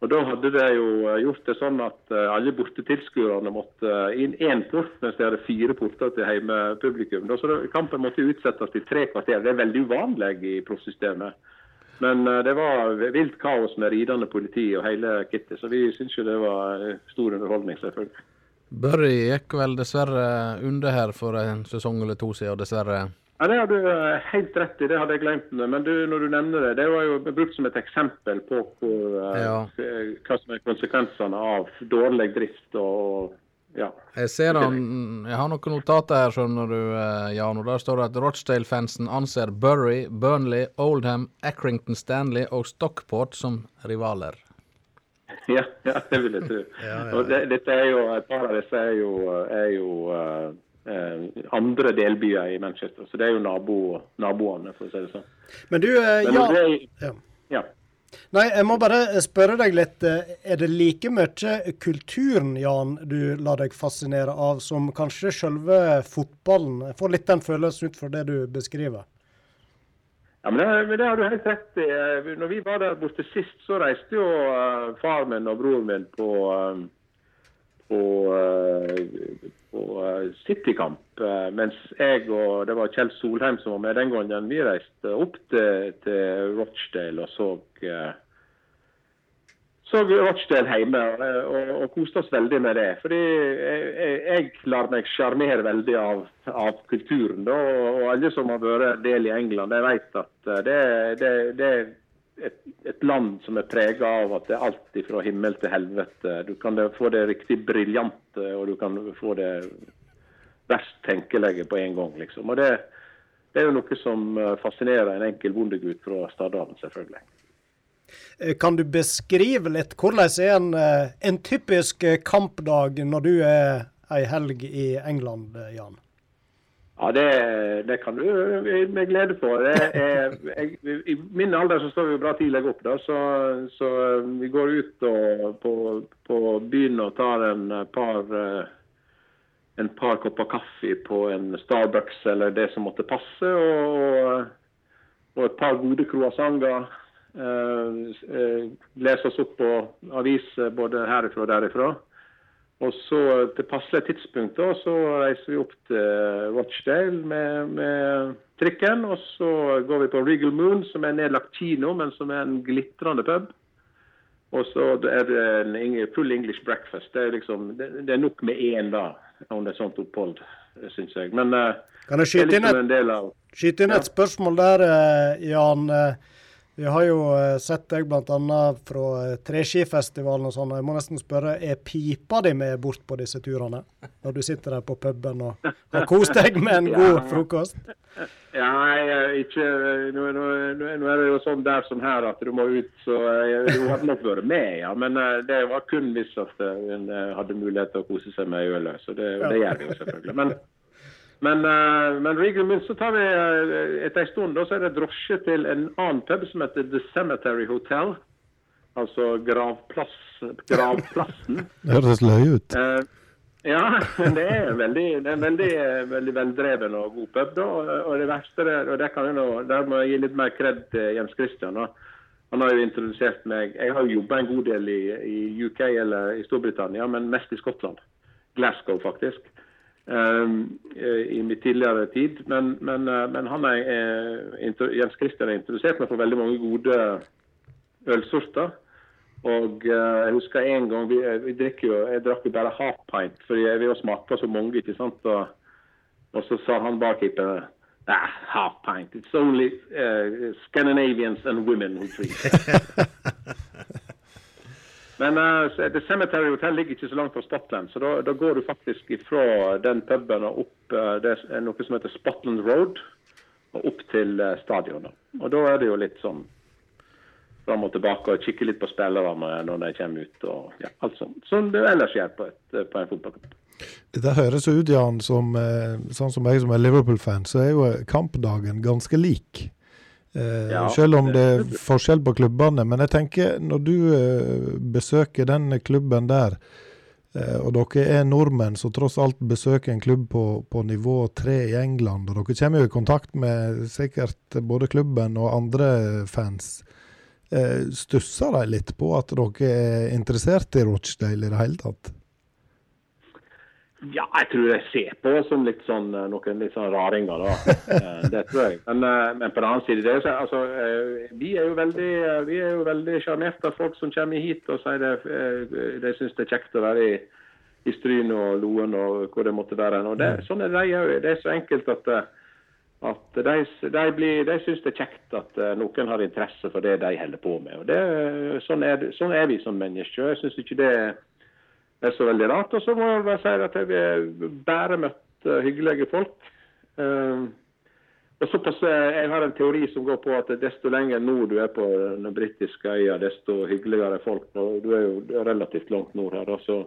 Og Da hadde de jo eh, gjort det sånn at eh, alle bortetilskuerne måtte eh, inn én port, mens det hadde fire porter til hjemmepublikum. Så Kampen måtte utsettes til tre kvarter. Det er veldig uvanlig i proffsystemet. Men det var vilt kaos med ridende politi og hele kittet, så vi syns jo det var stor underholdning, selvfølgelig. Børri gikk vel dessverre under her for en sesong eller to siden, dessverre. Ja, Det har du eh, helt rett i, det hadde jeg glemt. Men du, når du nevner det, det var jo brukt som et eksempel på hvor, eh, ja. hva som er konsekvensene av dårlig drift og ja. Jeg ser han, jeg har noen notater her, skjønner du, eh, Jan. og Der står det at Rochdale-fansen anser Bury, Burnley, Oldham, Accrington Stanley og Stockport som rivaler. *laughs* Ja, ja det vil jeg tro. *laughs* ja, ja. Og det, dette er jo, Et par av disse er jo, er jo andre delbyer i Manchester. Så det er jo nabo, naboene, for å si det sånn. Men du, eh, Men ja, det, ja. ja. Nei, jeg må bare spørre deg litt. Eh, er det like mye kulturen, Jan, du lar deg fascinere av, som kanskje selve fotballen? Jeg får litt den følelsen ut fra det du beskriver. Ja, men det, det, har du helt rett i. Eh, når vi var der borte sist, så reiste jo far min og broren min på, på, uh, på eh, Citykamp. Eh, mens jeg og det var Kjell Solheim som var med den gangen. Vi reiste opp til, til Rochdale og så eh, så Rochdale hjemme og, og koste oss veldig med det. Fordi jeg, jeg, jeg lar meg sjarmere veldig av, av kulturen. Da, og alle som har vært del i England, de vet at det, det, det et, et, land som er prega av at det er alt fra himmel til helvete. Du kan få det riktig briljante, og du kan få det verst tenkelige på en gang. liksom. Og det, det, er jo noe som eh, fascinerer en enkel bondegutt fra Stadalen, selvfølgelig. Eh, kan du beskrive litt hvordan er en, eh, en typisk kampdag når du er ei helg i England, Jan? Ja, det, det, kan du med glede få. I min alder så står vi bra tidlig opp, da, så, så, vi går ut og, på, på, byen og tar en par, en par kopper kaffe på en Starbucks eller det som måtte passe, og, og et par gode croissanter. Eh, lese oss opp på aviser både herifra og derifra. Og så til passelig tidspunkt da, så reiser vi opp til Rochdale med, med, trikken. Og så går vi på Regal Moon, som er en nedlagt kino, men som er en glitrende pub. Og så er det en full English breakfast. Det er, liksom, det, det er nok med én da, under er sånt opphold, syns jeg. Men uh, kan jeg skyte inn, liksom et, av, skyte inn et ja. spørsmål der, eh, Jan? Vi har jo eh, sett deg bl.a. fra eh, Treskifestivalen og sånn. Jeg må nesten spørre, er pipa di med bort på disse turene? Når du sitter der på puben og har kost deg med en *laughs* god ja. frokost? Ja, jeg, ikke, nå, nå, nå, er det jo sånn der som her at du må ut, så jeg, du hadde nok vært med, ja. Men eh, det var kun hvis at hun hadde mulighet til å kose seg med ølet. Så det, det gjør vi jo selvfølgelig. Men men, uh, men Regal Mint, så tar vi uh, etter en stund da, så er det drosje til en annen pub som heter The Cemetery Hotel. Altså gravplass, gravplassen. *laughs* det høres løye ut. Uh, ja, det er veldig, det er veldig, veldig veldreven og god pub. da, og det verste og det kan jeg nå, Der må jeg gi litt mer kred til Jens Christian. da. Han har jo introdusert meg Jeg har jo jobba en god del i, i, UK eller i Storbritannia, men mest i Skottland. Glasgow, faktisk. Ehm, eh, i mitt tidligere tid. Men, men, eh, men han er, eh, Jens Christian har introdusert meg for veldig mange gode ølsorter. Og jeg husker en gang vi, vi jo, Jeg drakk jo bare half pint, for vi har smake så mange. ikke sant? Og, og så sa han barkeeperen ah, half pint. It's only uh, Scandinavians and women who drink. *laughs* Men uh, The Cemetery Hotel ligger ikke så langt fra Spotland, så da, da går du faktisk fra den puben og opp uh, det er noe som heter Spotland Road, og opp til uh, stadionet. Og da er det jo litt sånn fram og tilbake og kikke litt på spillerne når de kommer ut. og ja, alt sånt. Som det ellers gjør på, et, på en fotballkamp. Det høres ut, Jan, som sånn som jeg som er Liverpool-fan, så er jo kampdagen ganske lik. Eh, ja, selv om det er forskjell på klubbene. Men jeg tenker, når du eh, besøker den klubben der, Eh, og dere er nordmenn som tross alt besøker en klubb på, på nivå tre i England. Og dere kommer jo i kontakt med sikkert både klubben og andre fans. Eh, stusser de litt på at dere er interessert i Rochdale i det hele tatt? Ja, jeg tror jeg ser på som litt sånn, eh, noen litt sånn raringer, da. *laughs* Eh, det tror jeg. Men, eh, men på den annen side, det er, så- altså, vi er jo veldig vi er jo veldig sjarmerte av folk som kommer hit og sier det, de syns det er kjekt å være i, i Stryn og Loen og hvor det måtte være. Og det, sånn er de òg. Det er så enkelt at, at de, de, blir- de syns det er kjekt at noen har interesse for det de holder på med. Og det, sånn, er, sånn er vi som mennesker. Jeg syns ikke det er det er så veldig rart. Og så må jeg bare si at jeg har bare møtt hyggelige folk. Eh, og såpass, Jeg har en teori som går på at desto lenger nord du er på den britiske øya, desto hyggeligere er folk. Du er jo relativt langt nord her. så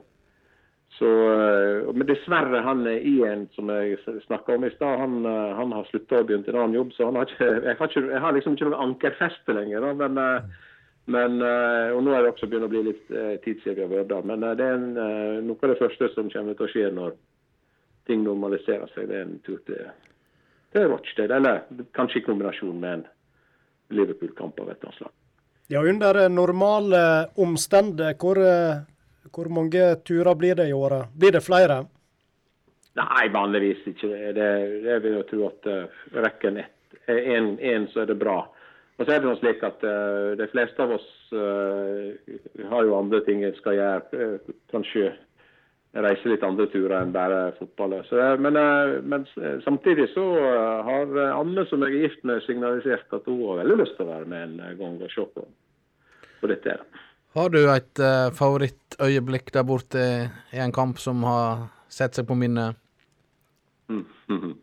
så, eh, men dessverre, han er i en som jeg snakka om i stad, han, eh, han har slutta og begynt en annen jobb. Så har ikke, jeg, har ikke, jeg har liksom ikke noe ankerfeste lenger. Men, eh, men, eh, og nå er det også begynt å bli litt tid siden vi har vært der. Men eh, det er en, eh, noe av det første som kommer til å skje når ting normaliserer seg. Det er en tur til, til Rochdale. Eller kanskje i kombinasjon med en Liverpool-kamp av et eller annet slag. Ja, under normale omstendigheter, hvor, hvor mange turer blir det i året? Blir det flere? Nei, vanligvis ikke. Det, det, vil jeg tro at rekken én, så er det bra. Og så er det noe slik at uh, de fleste av oss uh, har jo andre ting jeg skal gjøre. Uh, kanskje reise litt andre turer enn bare fotball. Så, men, men samtidig så har Anne, som jeg er gift med, signalisert at hun har veldig lyst til å være med en gang og se på, på dette. Har du et favorittøyeblikk der borte i en kamp som har sett seg på minnet? Mm, *laughs* mhm.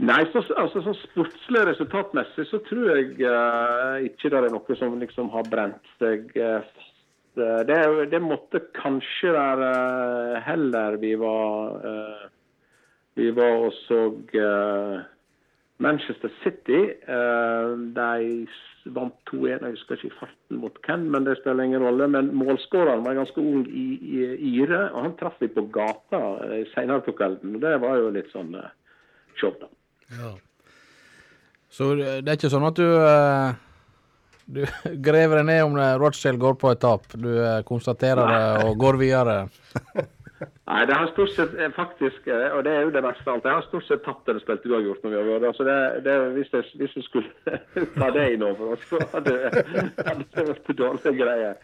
Nei, så, altså sånn sportslig resultatmessig så tror jeg uh, ikke det er noe som liksom har brent seg eh, fast. Eh, Det, det måtte kanskje være uh, heller vi var Vi var og så Manchester City. de vant 2-1. Jeg husker ikke farten mot hvem, men det spiller ingen rolle. Men målskåreren var ganske ung i, i ire, og han traff vi på gata senere på kvelden. og Det var jo litt sånn show, da. Så det det er ikke sånn at du eh, du *laughs* graver deg ned om det Rochdale går på et tap. Du eh, konstaterer det og går videre. *laughs* Nei, det har stort sett eh, faktisk, eh, og det er jo det verste av alt, jeg har stort sett tatt eller spilt uavgjort når vi har vært der. Det, det, hvis, jeg, hvis jeg skulle *laughs* ta det inn over oss, så hadde, hadde det vært dårlige greier.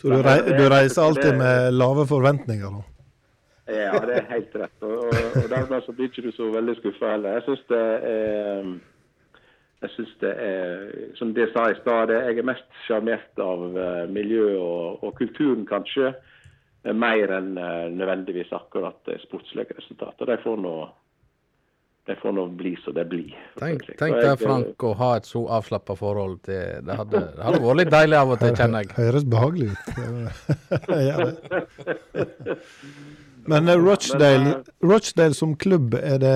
Så du, rei, du reiser alltid med lave forventninger, da? Ja, det er helt rett. Og, og, og dermed så blir ikke du så veldig skuffa heller. Jeg syns det er jeg synes det er, som det sa i stad, jeg er mest sjarmert av eh, miljøet og, og kulturen, kanskje. eh, Mer enn eh, nødvendigvis akkurat det sportslige resultater. De får nå de får nå bli som det blir. Tenk, tenk deg, Frank, å ha et så avslappa forhold til Det hadde, det hadde vært litt deilig av og til, kjenner jeg. *laughs* Høres behagelig ut. *laughs* *laughs* Det. Men eh, Rochdale, Rochdale som klubb, er det,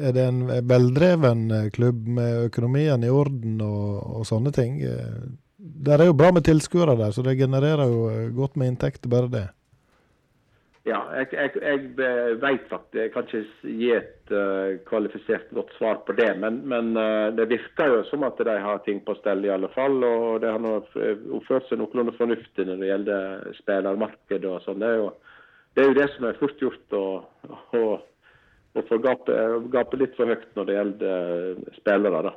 er det en veldreven eh, klubb med økonomien i orden og, og sånne ting? Det Der er jo bra med tilskuere der, så det genererer jo eh, godt med inntekter, bare det. Ja, jeg, jeg, jeg vet faktisk Jeg kan ikke gi et uh, kvalifisert godt svar på det. Men, men uh, det virker jo som at de har ting på stell i alle fall. Og det har oppført seg noenlunde fornuftig når det gjelder spillermarkedet og sånn. Det, er jo- det er jo det som er fort gjort å, å, å få gape, gape litt for høyt når det gjelder eh, spillere. da.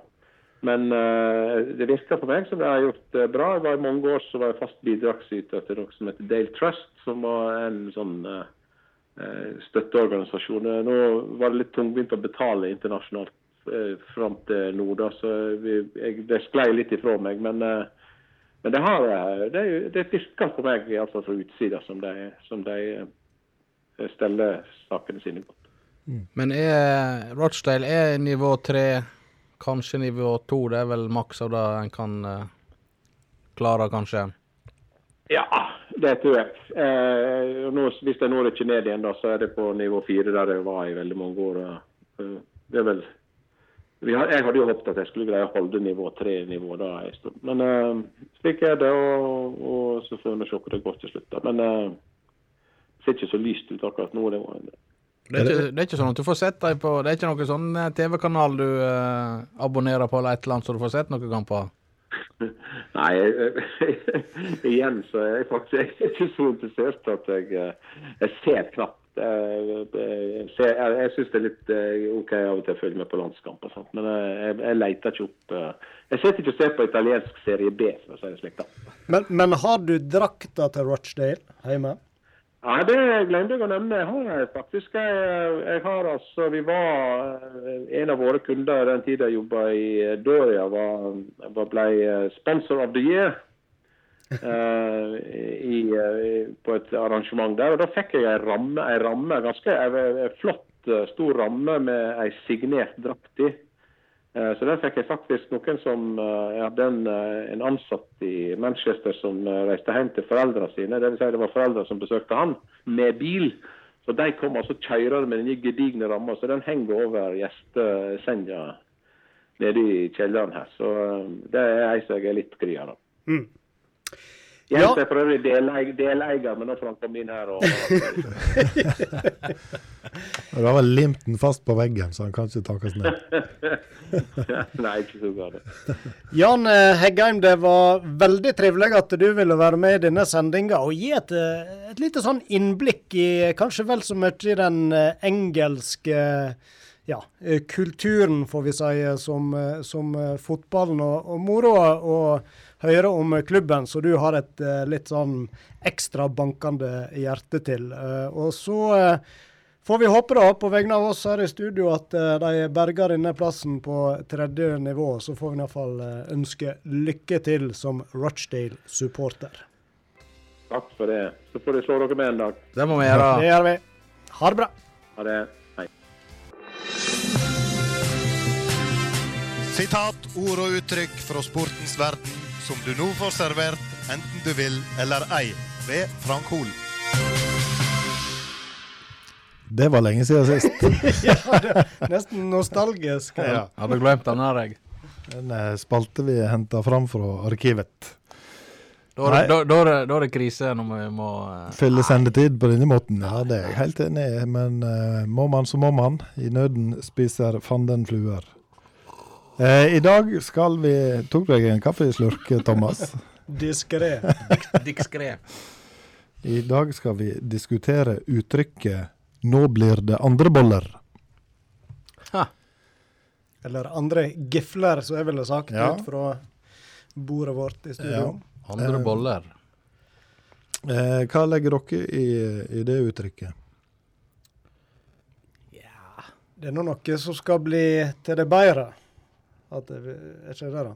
Men uh, det virker på meg som det har gjort det bra. Jeg var I mange år så var jeg fast bidragsyter til noe som heter Dale Trust, som var en sånn eh, eh, støtteorganisasjon. Eh, Nå var det litt tungvint å betale internasjonalt uh, fram til nå, da, så vi, jeg, det sklei litt ifra meg. Men, uh, men det, har, eh, det, det virker på meg, iallfall fra utsida, som de, som de eh, steller sakene sine godt. Men er Rochdale er nivå tre, kanskje nivå to? Det er vel maks av det en kan eh, klare, kanskje? Ja, det tror jeg. Eh, nå, hvis jeg når ikke ned igjen, da, så er det på nivå fire, der jeg var i veldig mange år. Eh, Det er vel vi har, Jeg hadde jo håpet at jeg skulle greie å holde nivå tre-nivå da en stund. Men uh, slik er det, og, og så får vi se hvor det går til slutt. Men det ser ikke så lyst ut akkurat nå. Det var, Det er, ikke, det er ikke sånn at du får sett deg på Det er ikke noen sånn eh, TV-kanal du eh, abonnerer på eller et eller annet, så du får sett noen kamper? *laughs* Nei, *laughs* igjen så er jeg faktisk jeg er ikke så interessert at jeg, eh, jeg ser knapt. Jeg, jeg, jeg, jeg syns det er litt eh, OK av og til å følge med på landskamp og sånt, men eh, jeg, jeg leter ikke opp eh, Jeg sitter ikke og ser på italiensk serie B, for å si det slik. da. Men, men har du drakta til Rochdale hjemme? Nei, det glemte jeg å nevne. Jeg har faktisk. Jeg, jeg har altså, Vi var eh, En av våre kunder den tida jeg jobba i eh, Doria, var, var, ble eh, sponsor of the year. Uh, i, eh, på et arrangement der. og Da fikk jeg ei ramme, ei ramme ganske ei, ei flott, eh, stor ramme med ei signert drakt i. Eh, Så den fikk jeg faktisk noen som eh, Jeg hadde en, eh, en ansatt i Manchester som reiste hjem til foreldrene sine. Det, vil si det var foreldre som besøkte han med bil. Så de kom altså kjørende med den gedigne ramma. Så den henger over gjestesenga nede i kjelleren her. Så det er ei som jeg er litt kry av. Mm. Jens Ja. er for øvrig deleier, deleier, men nå får han komme inn her og *laughs* Du har vel limt den fast på veggen, så han kan ikke takes ned. *laughs* Nei, ikke så galt. Jan eh, Heggheim, det var veldig trivelig at du ville være med i denne sendinga og gi et, eh, et lite sånn innblikk i kanskje vel så mye i den eh, engelske ja, eh, kulturen, får vi si, eh, som, eh, som fotballen og, og moro å høre om klubben, så du har et litt sånn ekstra bankende hjerte til. Og så får vi håpe da, på vegne av oss her i studio, at de berger denne plassen på tredje nivå. Så får vi iallfall ønske lykke til som Rochdale-supporter. Takk for det. Så får dere slå dere med en dag. Det må vi gjøre. Det gjør vi. Ha det bra. Ha det. Sitat, ord og uttrykk fra sportens verden som du nå får servert, enten du vil eller ei, ved Frank Hol. Det var lenge siden sist. *laughs* ja, det nesten nostalgisk. Ja. Hadde glemt den her, jeg. En eh, spalte vi henta fram fra arkivet. Da er, det- da, da, er da er det krise når vi må uh, Fylle sendetid på denne måten, ja det er jeg helt enig i. Men uh, må man, så må man. I nøden spiser fanden fluer. Uh, I dag skal vi Tok du deg en kaffeslurk, Thomas? *laughs* Diskré. Diskré. I dag skal vi diskutere uttrykket 'nå blir det andre boller'. Ha. Eller andre gifler, som jeg ville sagt Ja. ut fra bordet vårt i studio. Andre Eh, boller. Eh, hva legger dere i, i det uttrykket? Det er nå noe som skal bli til det bedre. At det, er ikke det, da?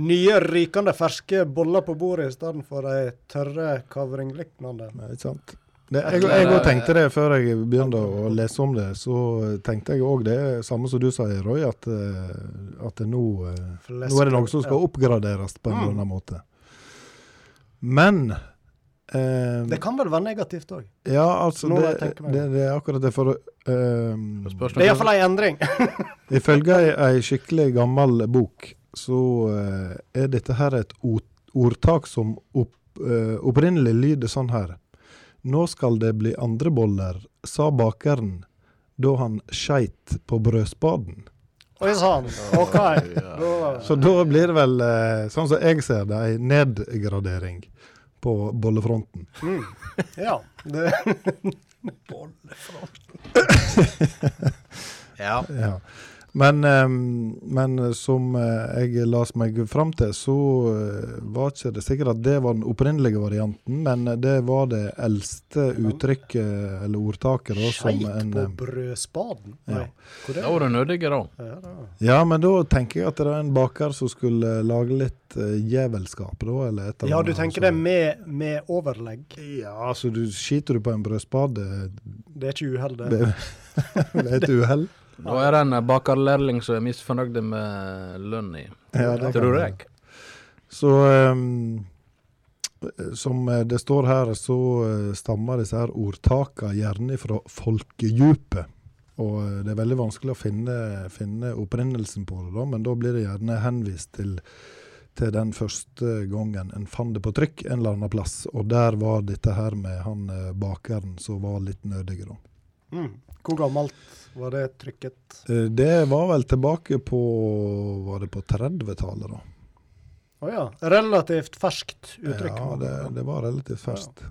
Nye, rykende ferske boller på bordet i stedet for de tørre kavringliknende. Nei, ikke sant? Det, jeg jeg òg tenkte det før jeg begynte å lese om det. Så tenkte jeg òg det, samme som du sa, Roy, at, eh, at det nå, eh, nå er det noe som skal oppgraderes på en Mm. eller annen måte. Men eh, Det kan vel være negativt òg. Ja, altså det, det, det er akkurat det. For eh, Spørs Det er iallfall ei endring. *laughs* ifølge ei, ei skikkelig gammel bok, så eh, er dette her et ordtak som opp, eh, opprinnelig lyder sånn her. Nå skal det bli andre boller, sa bakeren da han skeit på brødspaden. Oi sann. OK. Så da blir det vel, eh, sånn som jeg ser det, ei nedgradering på bollefronten. mm. Ja. Det, *laughs* *laughs* Ja. Ja. Men, eh, men som eh, jeg las meg fram til, så eh, var ikke det sikkert at det var den opprinnelige varianten, men det var det eldste uttrykket, eller ordtaket, da, Skeit en på eh, brødspaden? Ja. Nei. Hvor Da er var du nødig, da. det? Ja, men da tenker jeg at det var en baker som skulle lage litt jævelskap. djevelskap, da, eller et eller ja, du tenker det altså. med, med overlegg. Ja, altså du skiter du på en brødspade, Det er ikke uhell, det. det, det er *laughs* et uhell. Da er det en eh, bakerlærling som er misfornøyd med lønn i. Ja, det Tror jeg. Så um, som eh, det står her, så stammer disse her ordtaka gjerne fra folkedjupet. Og det er veldig vanskelig å finne, finne opprinnelsen på det, da, men da blir det gjerne henvist til, til den første gangen en fant det på trykk en eller annen plass. Og der var dette her med han bakeren som var litt nødig, da. Mm. Hvor gammelt var det trykket? Eh, Det var vel tilbake på Var det på 30-tallet, da? Å ja. Relativt ferskt uttrykk. Ja, det, det var relativt ferskt.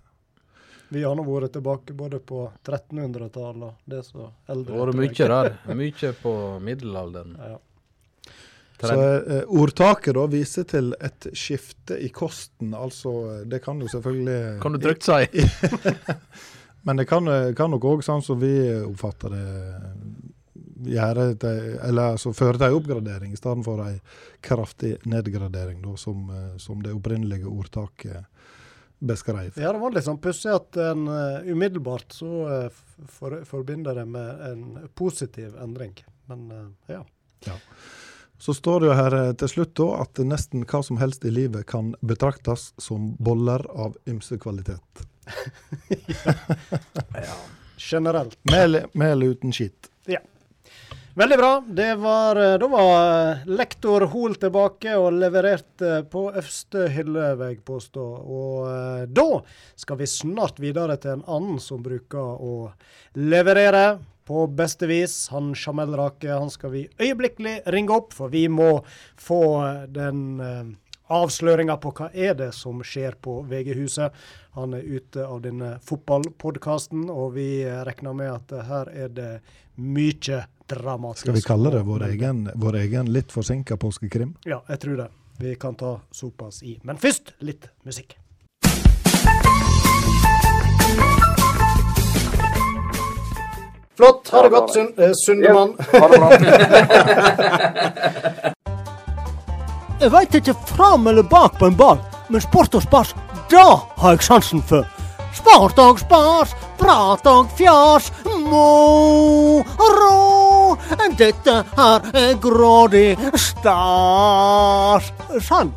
Vi har nå vært tilbake både på 1300-tallet og det som eldre. Det har vært mye der. *laughs* Mye på middelalderen. Ja. Så eh, ordtaket da viser til et skifte i kosten. Altså, eh, det kan jo selvfølgelig Kan du trygt si. *laughs* *laughs* Men det kan, eh, kan nok òg, sånn som vi oppfatter det, gjøre eller altså føre til en oppgradering i stedet for en kraftig nedgradering, da, som, eh, som det opprinnelige ordtaket beskrev. Ja, det var litt sånn pussig at en uh, umiddelbart så uh, for, forbinder det med en positiv endring. Men uh, ja. Så står det jo her til slutt da at nesten hva som helst i livet kan betraktes som boller av ymse kvalitet. *laughs* Generelt. Mel, mel uten skitt. Ja. Veldig bra. Det var, eh, da var eh, lektor Hoel tilbake og leverte på øverste hylle, vil jeg påstå. Og eh, da skal vi snart videre til en annen som bruker å leverere på beste vis. Han Jamel Rake han skal vi øyeblikkelig ringe opp, for vi må få eh, den eh, avsløringa på hva er det som skjer på VG-huset. Han er ute av denne fotballpodkasten, og vi eh, regner med at eh, her er det mye dramatisk. Skal vi kalle det vår egen, vår egen litt forsinka påskekrim? Ja, jeg tror det. Vi kan ta såpass i. Men først litt musikk. Flott. Ha det godt, Sundemann. Ha det Sundemann. *laughs* *laughs* Jeg veit ikke fram eller bak på en ball, men sport og spas, da har jeg sansen for. Sport og spas, prat og fjas, moro. Dette her er grådig stas. Sann.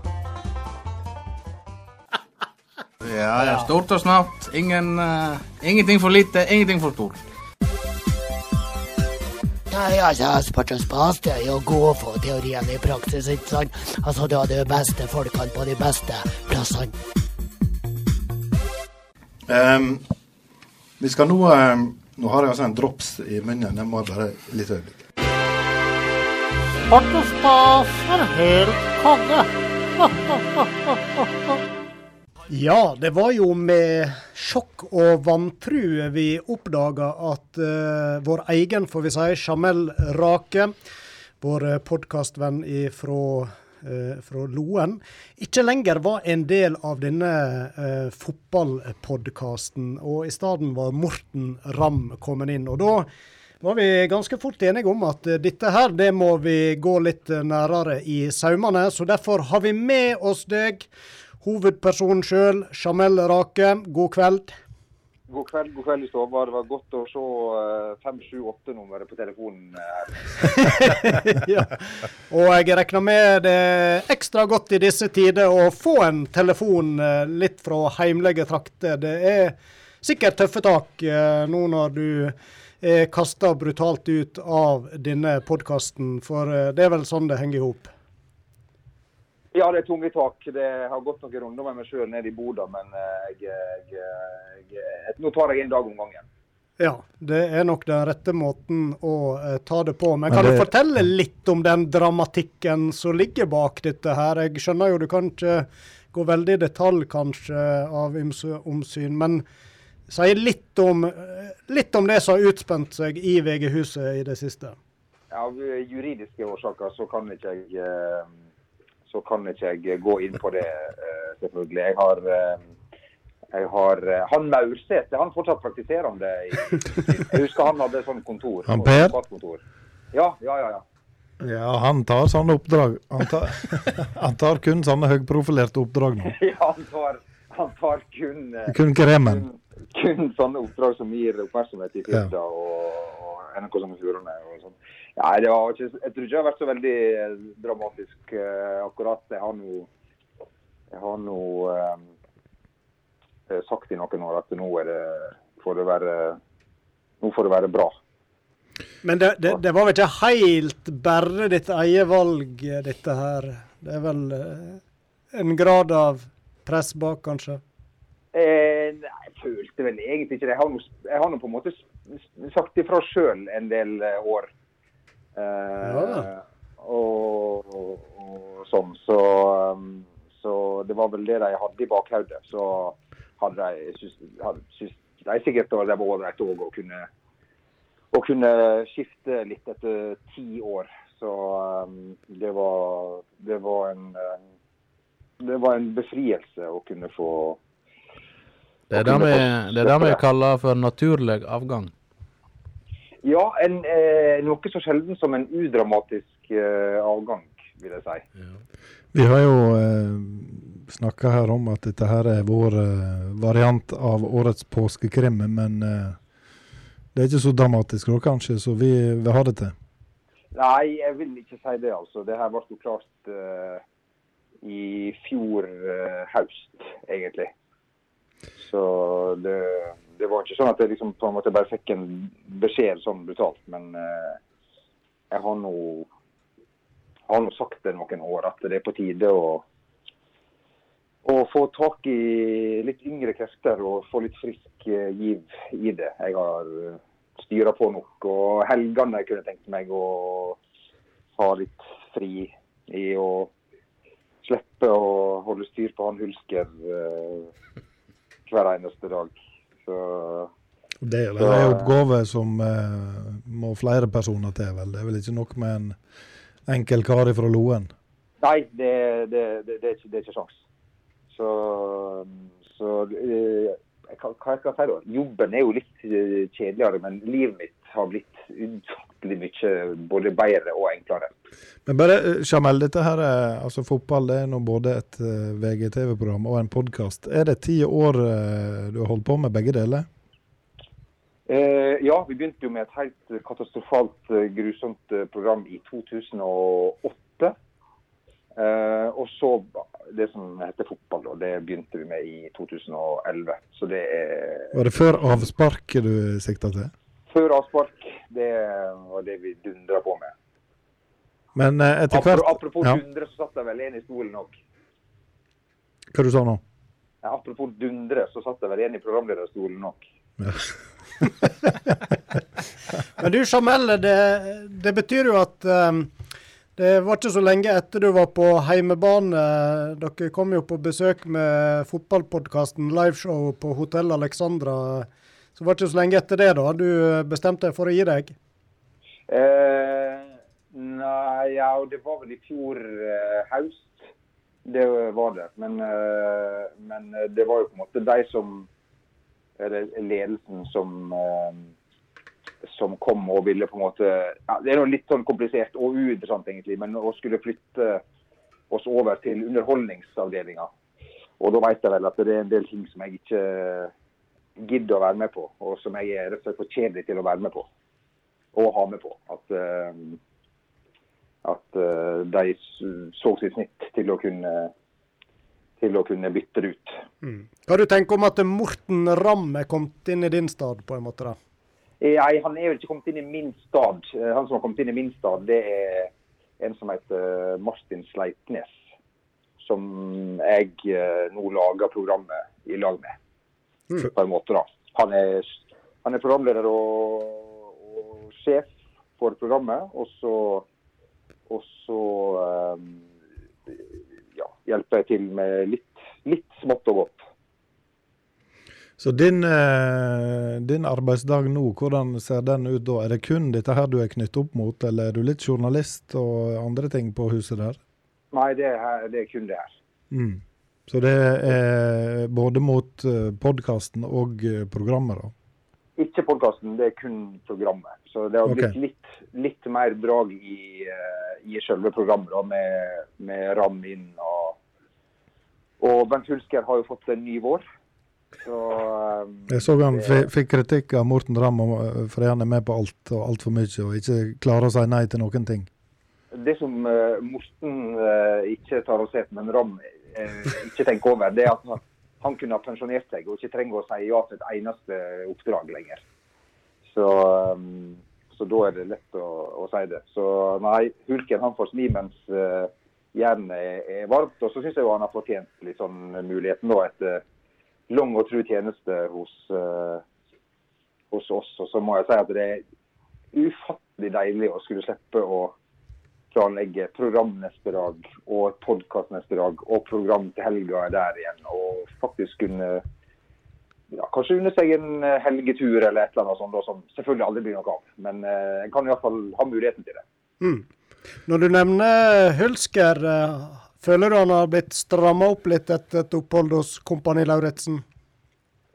Ja, ja. Stort og snapt. Ingen, uh, ingenting for lite, ingenting for stort. Nei, altså, og spas det er jo å få teoriene teorien i praksis, ikke sant? Altså, du har de beste folkene på de beste plassene. Um, vi skal nå um, Nå har jeg altså en drops i munnen. Jeg må bare litt øyeblikk. Og spas er helt konge. *laughs* Ja, det var jo med sjokk og vantru vi oppdaga at uh, vår egen, får vi si, Jamel Rake, vår podkastvenn fra fra Loen, ikke lenger var en del av denne eh, fotballpodkasten. Og i stedet var Morten Ramm kommet inn. Og da var vi ganske fort enige om at eh, dette her, det må vi gå litt eh, nærere i saumene. Så derfor har vi med oss deg, hovedpersonen sjøl, Jamel Rake. God kveld. God kveld, god kveld i stua. Det var godt å se eh, 578-nummeret på telefonen eh, *laughs* ja. Og jeg regner med det er ekstra godt i disse tider å få en telefon eh, litt fra heimlige trakter. Det er sikkert tøffe tak eh, nå når du er kasta brutalt ut av denne podkasten, for eh, det er vel sånn det henger i hop? Ja, det er tunge tak. Det har gått noen runder med meg sjøl nede i Boda, men eh, jeg, jeg, jeg, jeg, nå tar jeg en dag om gangen. Ja, det er nok den rette måten å eh, ta det på. Men Men kan det- du fortelle litt om den dramatikken som ligger bak dette her? Jeg skjønner jo du kan ikke gå veldig i detalj kanskje av omsyn, men si litt om, eh, litt om det som har utspent seg i VG-huset i det siste. Av juridiske årsaker så kan ikke jeg eh, så kan ikke jeg gå inn på det, eh, selvfølgelig. Jeg har, eh, jeg har eh, Han Maurseth, han fortsatt praktiserende? Jeg husker han hadde sånn kontor. Han Per? advokatkontor. Ja, ja, ja. ja. Ja, han tar sånne oppdrag. Han tar, *laughs* han tar kun sånne høyprofilerte oppdrag nå. *laughs* ja han, tar, han tar kun Kun kremen. kun sånne oppdrag som gir oppmerksomhet i Firda Ja. og, og NRK Sogn og Fjordane. og sånn. Ja, det var ikke, jeg tror ikke det har vært så veldig eh, dramatisk eh, akkurat. Jeg har nå jeg har nå eh, eh, sagt i noen år at nå det, får det være nå får det være bra. Men det, det, det var vel ikke helt bare ditt eget valg, dette her? Det er vel en grad av press bak, kanskje? Eh, nei, jeg følte vel egentlig ikke det. Jeg har nå, på en måte sagt ifra sjøl en del år. Eh, Ja. og, og, og sånn. Så, um, så det var vel det de hadde i bakhodet. Så hadde de syns, hadde, syns de sikkert det var ålreit òg å kunne å kunne skifte litt etter ti år. Så um, det var det var en det var en befrielse å kunne få Det det det er det vi kaller for naturlig avgang. Ja, en, eh, noe så sjelden som en udramatisk eh, avgang, vil jeg si. Vi har jo eh, snakka her om at dette her er vår eh, variant av årets påskekrim, men eh, det er ikke så dramatisk nå, kanskje, så vi vil ha det til. Nei, jeg vil ikke si det, altså. Det her ble jo klart eh, i fjor eh, høst, egentlig. Så det, det var ikke sånn at jeg liksom på en måte bare fikk en beskjed sånn brutalt. Men eh, jeg har nå har nå sagt det noen år at det er på tide å, å få tak i litt yngre krefter og få litt frisk eh, giv i det. Jeg har eh, styra på nok. Og helgene jeg kunne tenkt meg å ha litt fri i å slippe å holde styr på han Hulsker eh, hver eneste dag. Så Det er en oppgave som eh, må flere personer til, vel. Det er vel ikke nok med en enkel kar fra Loen. Nei, det, det, det, det, er, ikke, det er ikke sjans. Så, så eh, hva, hva skal jeg si da? Jobben er jo litt eh, kjedeligere, men livet mitt har blitt ufattelig mye både bedre og enklere. Men bare, eh, Jamel, dette her er, altså fotball det er nå både et eh, VGTV-program og en podkast. Er det ti år eh, du har holdt på med begge deler? Eh, ja, vi begynte jo med et helt katastrofalt, eh, grusomt eh, program i 2008. Eh, og så det som heter fotball, da, det begynte vi med i 2011. Så det er Var det før avsparket du sikta til? Før avspark. Det var det vi dundra på med. Men eh, etter hvert Apropos, ja, dundre, så satt jeg vel en i stolen òg. Hva du sa nå? Apropos dundre, så satt jeg vel en i programlederstolen òg. *laughs* Men du, Jamel, det, det betyr jo at um, det var ikke så lenge etter du var på heimebane. Dere kom jo på besøk med fotballpodkasten Liveshow på Hotell Alexandra. Så det ikke så lenge etter det da du bestemte deg for å gi deg? Eh, nei, ja, det var vel i fjor eh, høst. Det var det. Men, eh, men det var jo på en måte de som Eller ledelsen som eh, som kom og ville på en måte ja, Det er jo litt sånn komplisert og uinteressant, egentlig, men å skulle flytte oss over til underholdningsavdelinga. Og da vet jeg vel at det er en del ting som jeg ikke gidder å være med på, og som jeg er rett og slett for kjedelig til å være med på. Og ha med på. At, eh, at eh, de så sitt snitt til å kunne til å kunne bytte det ut. Hva du tenker om at Morten Ramm er kommet inn i din stad, på en måte? da? Nei, han er jo ikke kommet inn i min stad. Eh, Han som har kommet inn i min stad, det er en som heter Martin Sleipnes. Som jeg nå lager programmet i lag med, på en måte. da. Han er, han er programleder og, og sjef for programmet, og så, og så um, ja, hjelper jeg til med litt, litt smått og godt. Så din, eh, din arbeidsdag nå, hvordan ser den ut da? Er det kun dette her du er knyttet opp mot, eller er du litt journalist og andre ting på huset der? Nei, det er, det er kun det her. Mm. Så det er både mot podkasten og eh, programmet, da? Ikke podkasten, det er kun programmet. Så det har blitt blitt litt, litt mer drag i, eh, i selve programmet, da, med, med Ram inn og Og Bent Hulsker har jo fått en ny vår. Så um, Jeg så han det- fikk kritikk av Morten Ramm eh, fordi han er med på alt og altfor mye, og ikke klarer å si nei til noen ting. Det som uh, Morten uh, ikke tar oss etter men Ram eh, ikke tenker over, det er at han, kunne ha pensjonert seg og ikke trenger å si ja til et eneste oppdrag lenger. Så, eh, så da er det lett å, å si det. Så nei, Hulken han får smi mens uh, jernet er, er varmt. Og så syns jeg jo han har fortjent litt sånn muligheten da etter lang og tru tjeneste hos, uh, hos oss. Og så må jeg si at det er ufattelig deilig å skulle slippe å planlegge program neste dag og podkast neste dag og program til helga der igjen. Og faktisk kunne ja, kanskje unne seg en eh, helgetur eller et eller annet sånt, da, som selvfølgelig aldri blir noe av. Men eh, en kan iallfall ha muligheten til det. Mm. Når du nevner Hulsker, eh, føler du han har blitt stramma opp litt etter et opphold hos Kompani Lauritzen?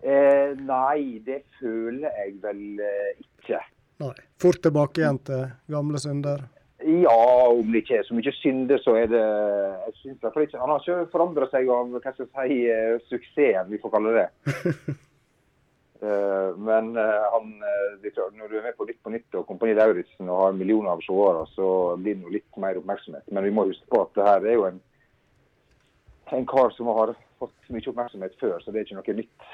Eh, nei, det føler jeg vel eh, ikke. Nei. Fort tilbake igjen til gamle synder? Ja, om det ikke er så mye synder, så er det jeg synes det, for ikke, Han har ikke forandra seg av hva skal jeg si, eh, suksessen, vi får kalle det. uh, *laughs* men eh, han, når du er med på Nytt på Nytt og Kompani Lauritzen og har millioner av seere, så blir det litt mer oppmerksomhet. Men vi må huske på at det her er jo en, en kar som har fått mye oppmerksomhet før, så det er ikke noe nytt.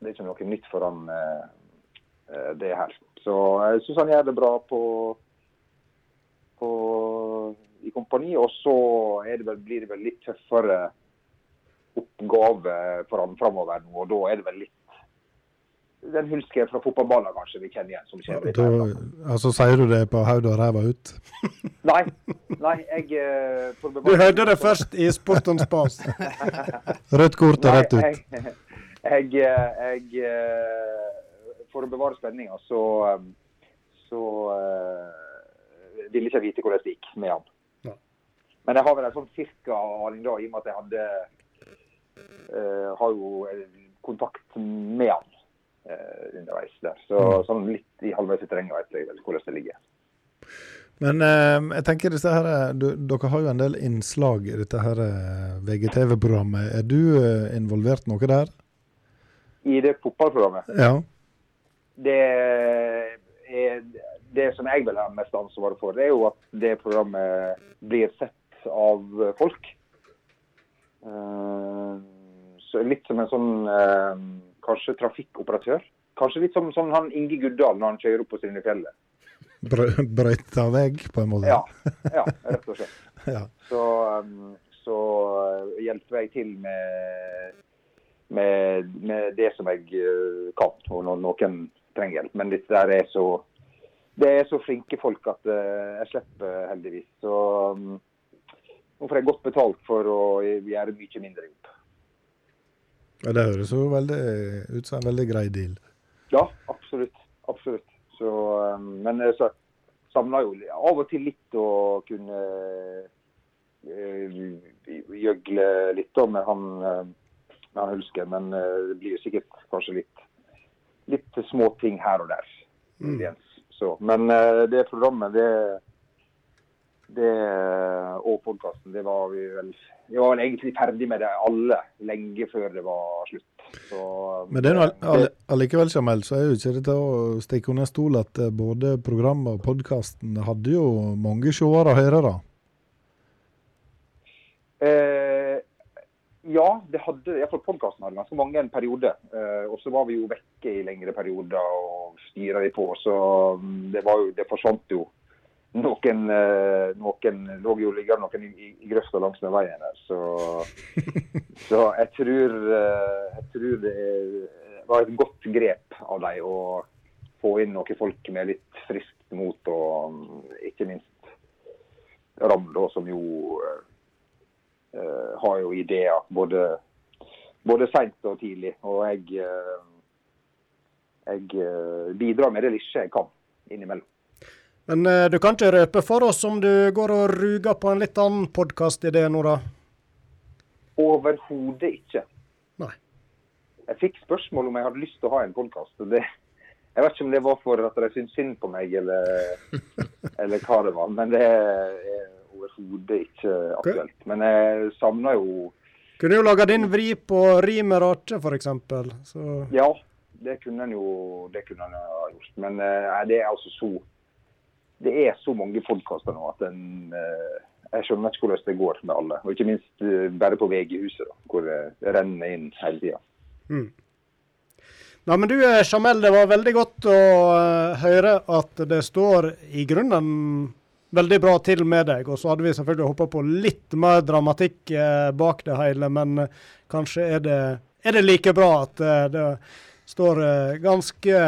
Det er ikke noe nytt for han, uh, det her. Så jeg syns han gjør det bra på, på, i kompani. Og så er det vel, blir det vel litt tøffere oppgave for han framover nå, og da er det vel litt den hulsken fra fotballbanen kanskje vi kjenner igjen. som kjenner Da, altså, sier du det på hodet og ræva ut? *laughs* Nei, nei, jeg eh, får Du hørte det først i Sportens Spas. *laughs* Rødt kort og rett ut. Jeg, *laughs* jeg, jeg, eh, For å bevare spenninga, så, eh, eh, ville ikke vite hvordan det gikk med han. Ja. Men jeg har vel en sånn cirka aning da, i og med at jeg hadde uh, har jo kontakt med han uh, underveis der. Så Mm. sånn litt i halvveis i terrenget vet jeg vel hvordan det ligger. Men eh, jeg tenker disse her, du, dere har jo en del innslag i dette her eh, VGTV-programmet. Er du eh, involvert noe der? I det fotballprogrammet Ja. det er det som jeg vil ha mest ansvar for, det er jo at det programmet blir sett av folk. Eh, Så litt som en sånn eh, kanskje trafikkoperatør. Kanskje litt som som han Inge Guddal når han kjører opp på sine fjellet. Brøyta vegg, på en måte? Ja, ja, rett og slett. *laughs* Ja. Så, um, så hjelper jeg til med, med, med det som jeg kan, og når noen trenger hjelp. Men dette der er så det er så flinke folk at uh, jeg slipper heldigvis. Så nå får jeg godt betalt for å gjøre mye mindre jobb. Ja, Det høres jo veldig ut som en veldig grei deal. Ja, absolutt. Absolutt. Så, um, men eh, så savner jo av og til litt å kunne gjøgle litt med han, med han Hulsker. Men det blir jo sikkert kanskje litt, litt små ting her og der. muligens. Så, men uh, det programmet, det, det og podkasten, det var vi vel Vi var vel egentlig ferdig med det alle lenge før det var slutt. Så, Men det er all- all- allikevel, Jamel, så er jo ikke det til å stikke under stol at eh, både programmet og podkasten hadde jo mange seere og hørere. Eh, ja, det hadde iallfall podkasten hadde ganske mange en periode. Eh, og så var vi jo vekke i lengre perioder og styra vi på. Så mm, det, var jo, det forsvant jo noen eh, Noen lå jo liggende noen i, i grøfta langs med veien der. Så, *laughs* så jeg tror eh, Jeg tror det var et godt grep av dem å få inn noen folk med litt friskt mot, og mm, ikke minst Ram, da, som jo eh, har jo ideer både, både seint og tidlig. Og jeg, eh, jeg eh, bidrar med det lille jeg kan innimellom. Men eh, du kan ikke røpe for oss om du går og ruger på en litt annen podkastidé nå, da? Overhodet ikke. Nei. Jeg fikk spørsmål om jeg hadde lyst til å ha en podkast. Jeg vet ikke om det var for at de syntes synd på meg, eller, *laughs* eller hva det var. Men det er overhodet ikke aktuelt. Men jeg savner jo Kunne jo laga din vri på rimet rake, f.eks. Ja, det kunne en jo det kunne en ha gjort. Men eh, nei, det er altså så Det er så mange podkaster nå at en eh, Jeg skjønner ikke hvordan det går med alle. Og ikke minst eh, bare på VG-huset, hvor det renner inn hele tida. mm. Nei, men du Jamel, det var veldig godt å høre at det står i grunnen veldig bra til med deg. Og så hadde vi selvfølgelig håpa på litt mer dramatikk eh, bak det hele, men eh, kanskje er det, er det like bra at eh, det står eh, ganske,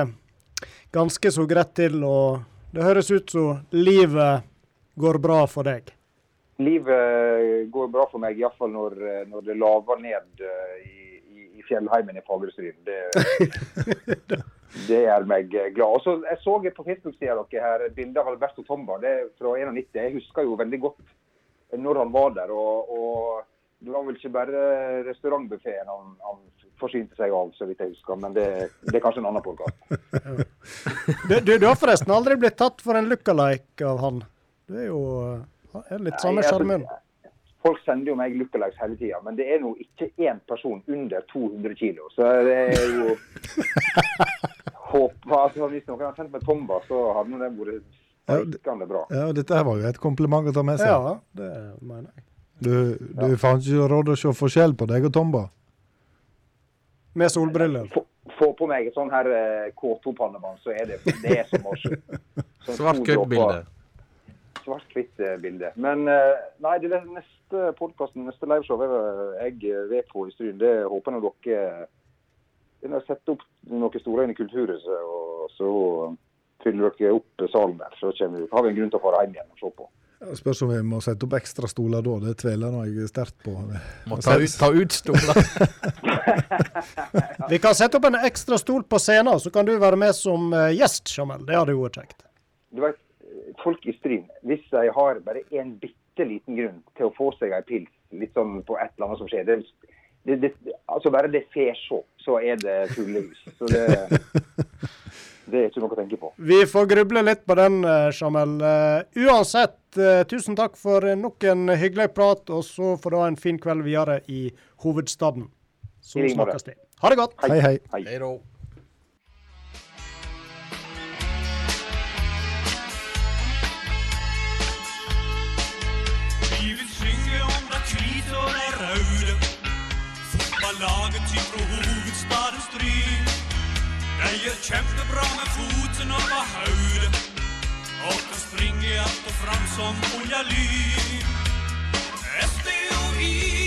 ganske så greit til. Og det høres ut som livet går bra for deg. Livet går bra for meg, iallfall når, eh, når det laver ned i fjellheimen i Fagerstryn. Det, *laughs* det gjør meg glad. Også, Jeg så på Facebook-sida dere her bilde av Alberto Tomba. Det er fra 91. Jeg husker jo veldig godt når han var der. og, og det var vel ikke bare restaurantbuffeen han, han forsynte seg av, så vidt jeg husker. Men det, det er kanskje en annen podkast. *laughs* Du, du, du har forresten aldri blitt tatt for en lookalike av han. Du er jo er litt samme altså, sjarmen. Folk sender jo meg lookalikes hele tida, men det er nå ikke én person under 200 kilo. Så det er jo *laughs* håp, altså, Hvis noen hadde sendt meg Tomba, så hadde nå det vært steikende bra. Ja, Dette her var jo et kompliment å ta med seg. Ja, det mener jeg. Du, du fant ikke råd å se forskjell på deg og Tomba? Med solbriller. Få, få på meg et sånn her eh, K2-pannebånd, så er det, det er som å se- som Svart-hvitt-bilde. Svart-hvitt-bilde. Men eh, nei, det er neste podkasten, neste liveshow er jeg ved på i Stryn. Det håper jeg dere dere har satt opp noen store inn i Kulturhuset, og så fyller dere opp salen der. Så vi- har vi en grunn til å fare hjem igjen og se på. Ja, Spørs om vi må sette opp ekstra stoler da. Det tviler jeg sterkt på. Må ta ut, ta ut stoler. *laughs* Vi kan sette opp en ekstra stol på scenen, så kan du være med som eh, gjest, Jamel. Det hadde jo vært kjekt. Du vet, folk i Stryn, hvis de har bare en bitte liten grunn til å få seg en pils, litt sånn på et eller annet som skjer det, det, det, altså Bare det får se, så er det fuglehus. Så det, *laughs* det er ikke noe å tenke på. Vi får gruble litt på den, eh, Jamel. Eh, uansett, eh, tusen takk for nok en hyggelig prat, og så får du ha en fin kveld videre i hovedstaden. Så snakkes vi. Ha det godt. Hei, hei. Hei då. Gjør kjempebra med foten over hodet. Og kan springe att og fram som oljelyn. SDOI,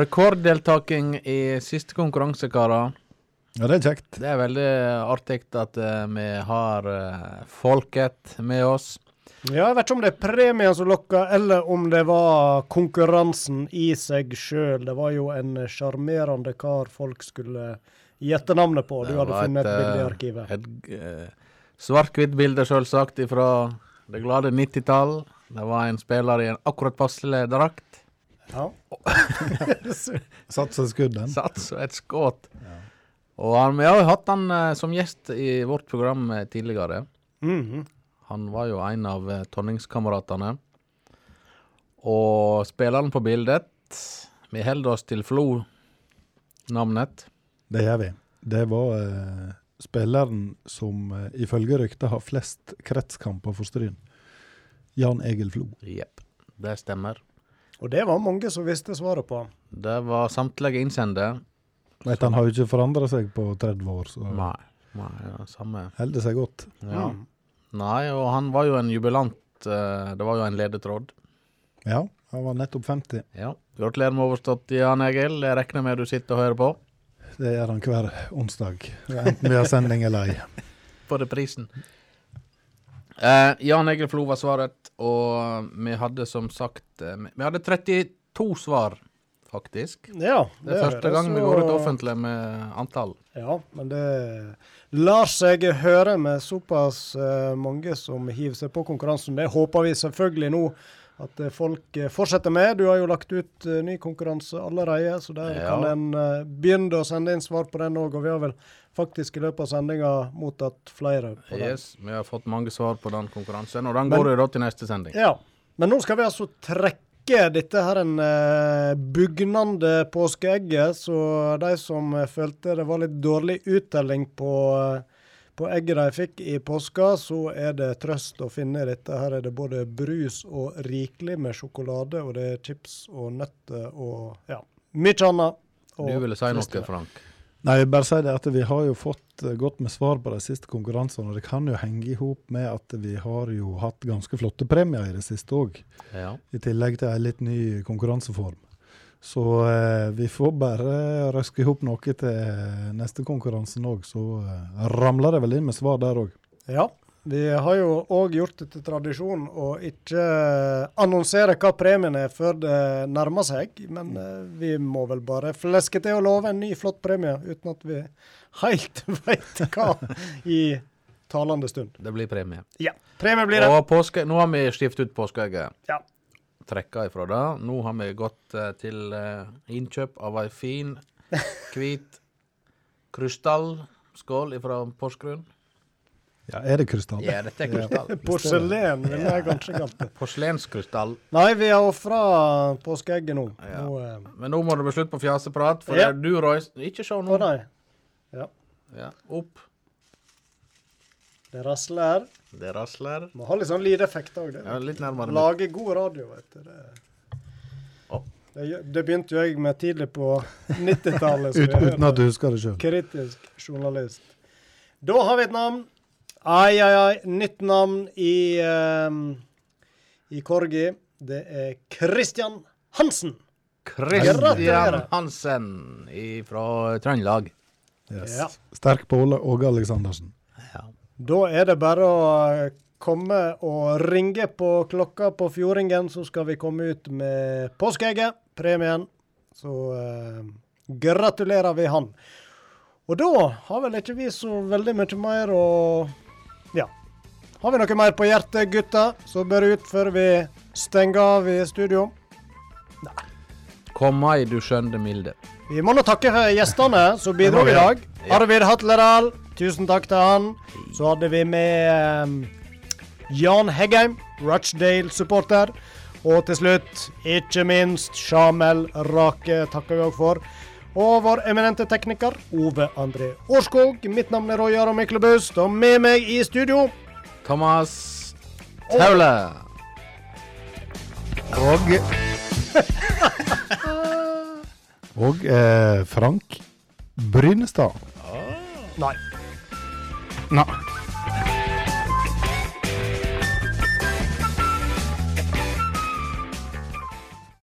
Rekorddeltaking i siste konkurranse, karer. Ja, det er kjekt. Det er veldig artig at uh, vi har uh, folket med oss. Ja, jeg vet ikke om det er premien som lokka, eller om det var konkurransen i seg sjøl. Det var jo en sjarmerende kar folk skulle gjette navnet på. Du Det hadde funnet et et, bilde i eh, arkivet. Et uh, svart-hvitt bilde, selvsagt, fra det glade 90-tall. Det var en spiller i en akkurat passelig drakt. Ja. *laughs* Sats og skudd, den. Sats og et skudd. Og han, vi har jo hatt han eh, som gjest i vårt program eh, tidligere. -hmm. Han var jo en av eh, Tonningskameratene. Og spilleren på bildet Vi holder oss til Flo-navnet. Det gjør vi. Det var eh, spilleren som ifølge ryktet har flest kretskamper for Stryn. Jan Egil Flo. Jepp, det stemmer. Og det var mange som visste svaret på. Det var samtlige innsendte. Vet, han har jo ikke forandra seg på 30 år, så Nei. Nei ja, samme. holder seg godt. Ja. Mm. Nei, og han var jo en jubilant. eh, Det var jo en ledetråd. Ja, han var nettopp 50. Ja. Gratulerer med overstått, Jan Egil. Jeg regner med du sitter og hører på. Det gjør han hver onsdag, enten vi har sending eller ei. *laughs* På reprisen. Eh, Jan Egil Flo var svaret, og vi hadde som sagt eh, Vi hadde 32 svar faktisk. Ja, Det er første det, gang vi går ut offentlig med antall. Ja, men det lar seg høre med såpass eh, mange som hiver seg på konkurransen. Det håper vi selvfølgelig nå at eh, folk eh, fortsetter med. Du har jo lagt ut eh, ny konkurranse allerede, så der Ja. kan en begynne å sende inn svar på den òg. Og vi har vel faktisk i løpet av sendinga mottatt flere på den. Yes, vi har fått mange svar på den konkurransen, og den Men- går jo da til neste sending. Ja, men nå skal vi altså trekke dette her en bugnende påskeegget, så de som følte det var litt dårlig uttelling på, på egget de fikk i påska, så er det trøst å finne i dette. Her er det både brus og rikelig med sjokolade, og det er chips og nøtter og ja, mye annet. Og Du ville si noe, Frank? Nei, jeg bare si det at vi har jo fått eh, godt med svar på de siste konkurransene, og det kan jo henge i hop med at vi har jo hatt ganske flotte premier i det siste òg. Ja. I tillegg til en litt ny konkurranseform. Så eh, vi får bare røske i hop noe til neste konkurransen òg, så eh, ramler det vel inn med svar der òg. Ja, vi har jo òg gjort det til tradisjon å ikke annonsere hva premien er før det nærmer seg. Men eh, vi må vel bare fleske til og love en ny flott premie, uten at vi helt *laughs* veit hva i talende stund. Det blir premie. Ja, premie blir det. Og påske, nå har vi skiftet ut påskeegget. Ja. Trekka ifra det. Nå har vi gått eh, til eh, innkjøp av ei fin, *laughs* hvit krystallskål fra Porsgrunn. Ja, er det krystall? Ja, dette er krystall. *laughs* Porselen vil jeg kanskje kalt det. Porselenskrystall. Nei, vi har ofra påskeegget nå. Ja. nå eh, Men nå må det bli slutt på fjaseprat, for Ja. det du, Roy Ikke se nå. Ja. Ja, opp. Det rasler. Det rasler. Må ha litt sånn lydeffekt òg. Ja, litt nærmere. Lage god radio, vet du. Det, oh. det, det begynte jo jeg med tidlig på *laughs* 90-tallet. Ut, uten at du er husker det sjøl. Kritisk journalist. Da har vi et navn. Ai, ai, ai. Nytt navn i, um, i Korgi. Det er Christian Hansen. Christian Hansen fra Trøndelag. Yes. Ja. Sterk på Åge Aleksandersen. Da er det bare å eh, komme og ringe på klokka på Fjordingen, så skal vi komme ut med påskeegget, premien. Så eh, gratulerer vi han. Og da har vel ikke vi så veldig mye mer å Ja. Har vi noe mer på hjertet, gutter, så bør ut før vi stenger av i studio? Kom ei, du skjønne milde. Vi må nå takke gjestene som bidro i dag. Arvid Hatledal, tusen takk til han. Så hadde vi med eh, Jan Heggheim, Rochdale-supporter. Og til slutt, ikke minst, Shamel Rake takker vi òg for. Og vår eminente tekniker Ove André Årskog. Mitt navn er Roy Aron Myklebust, og med meg i studio Thomas Taule. Og *laughs* Og eh, Frank Brynestad. Nei. Nei.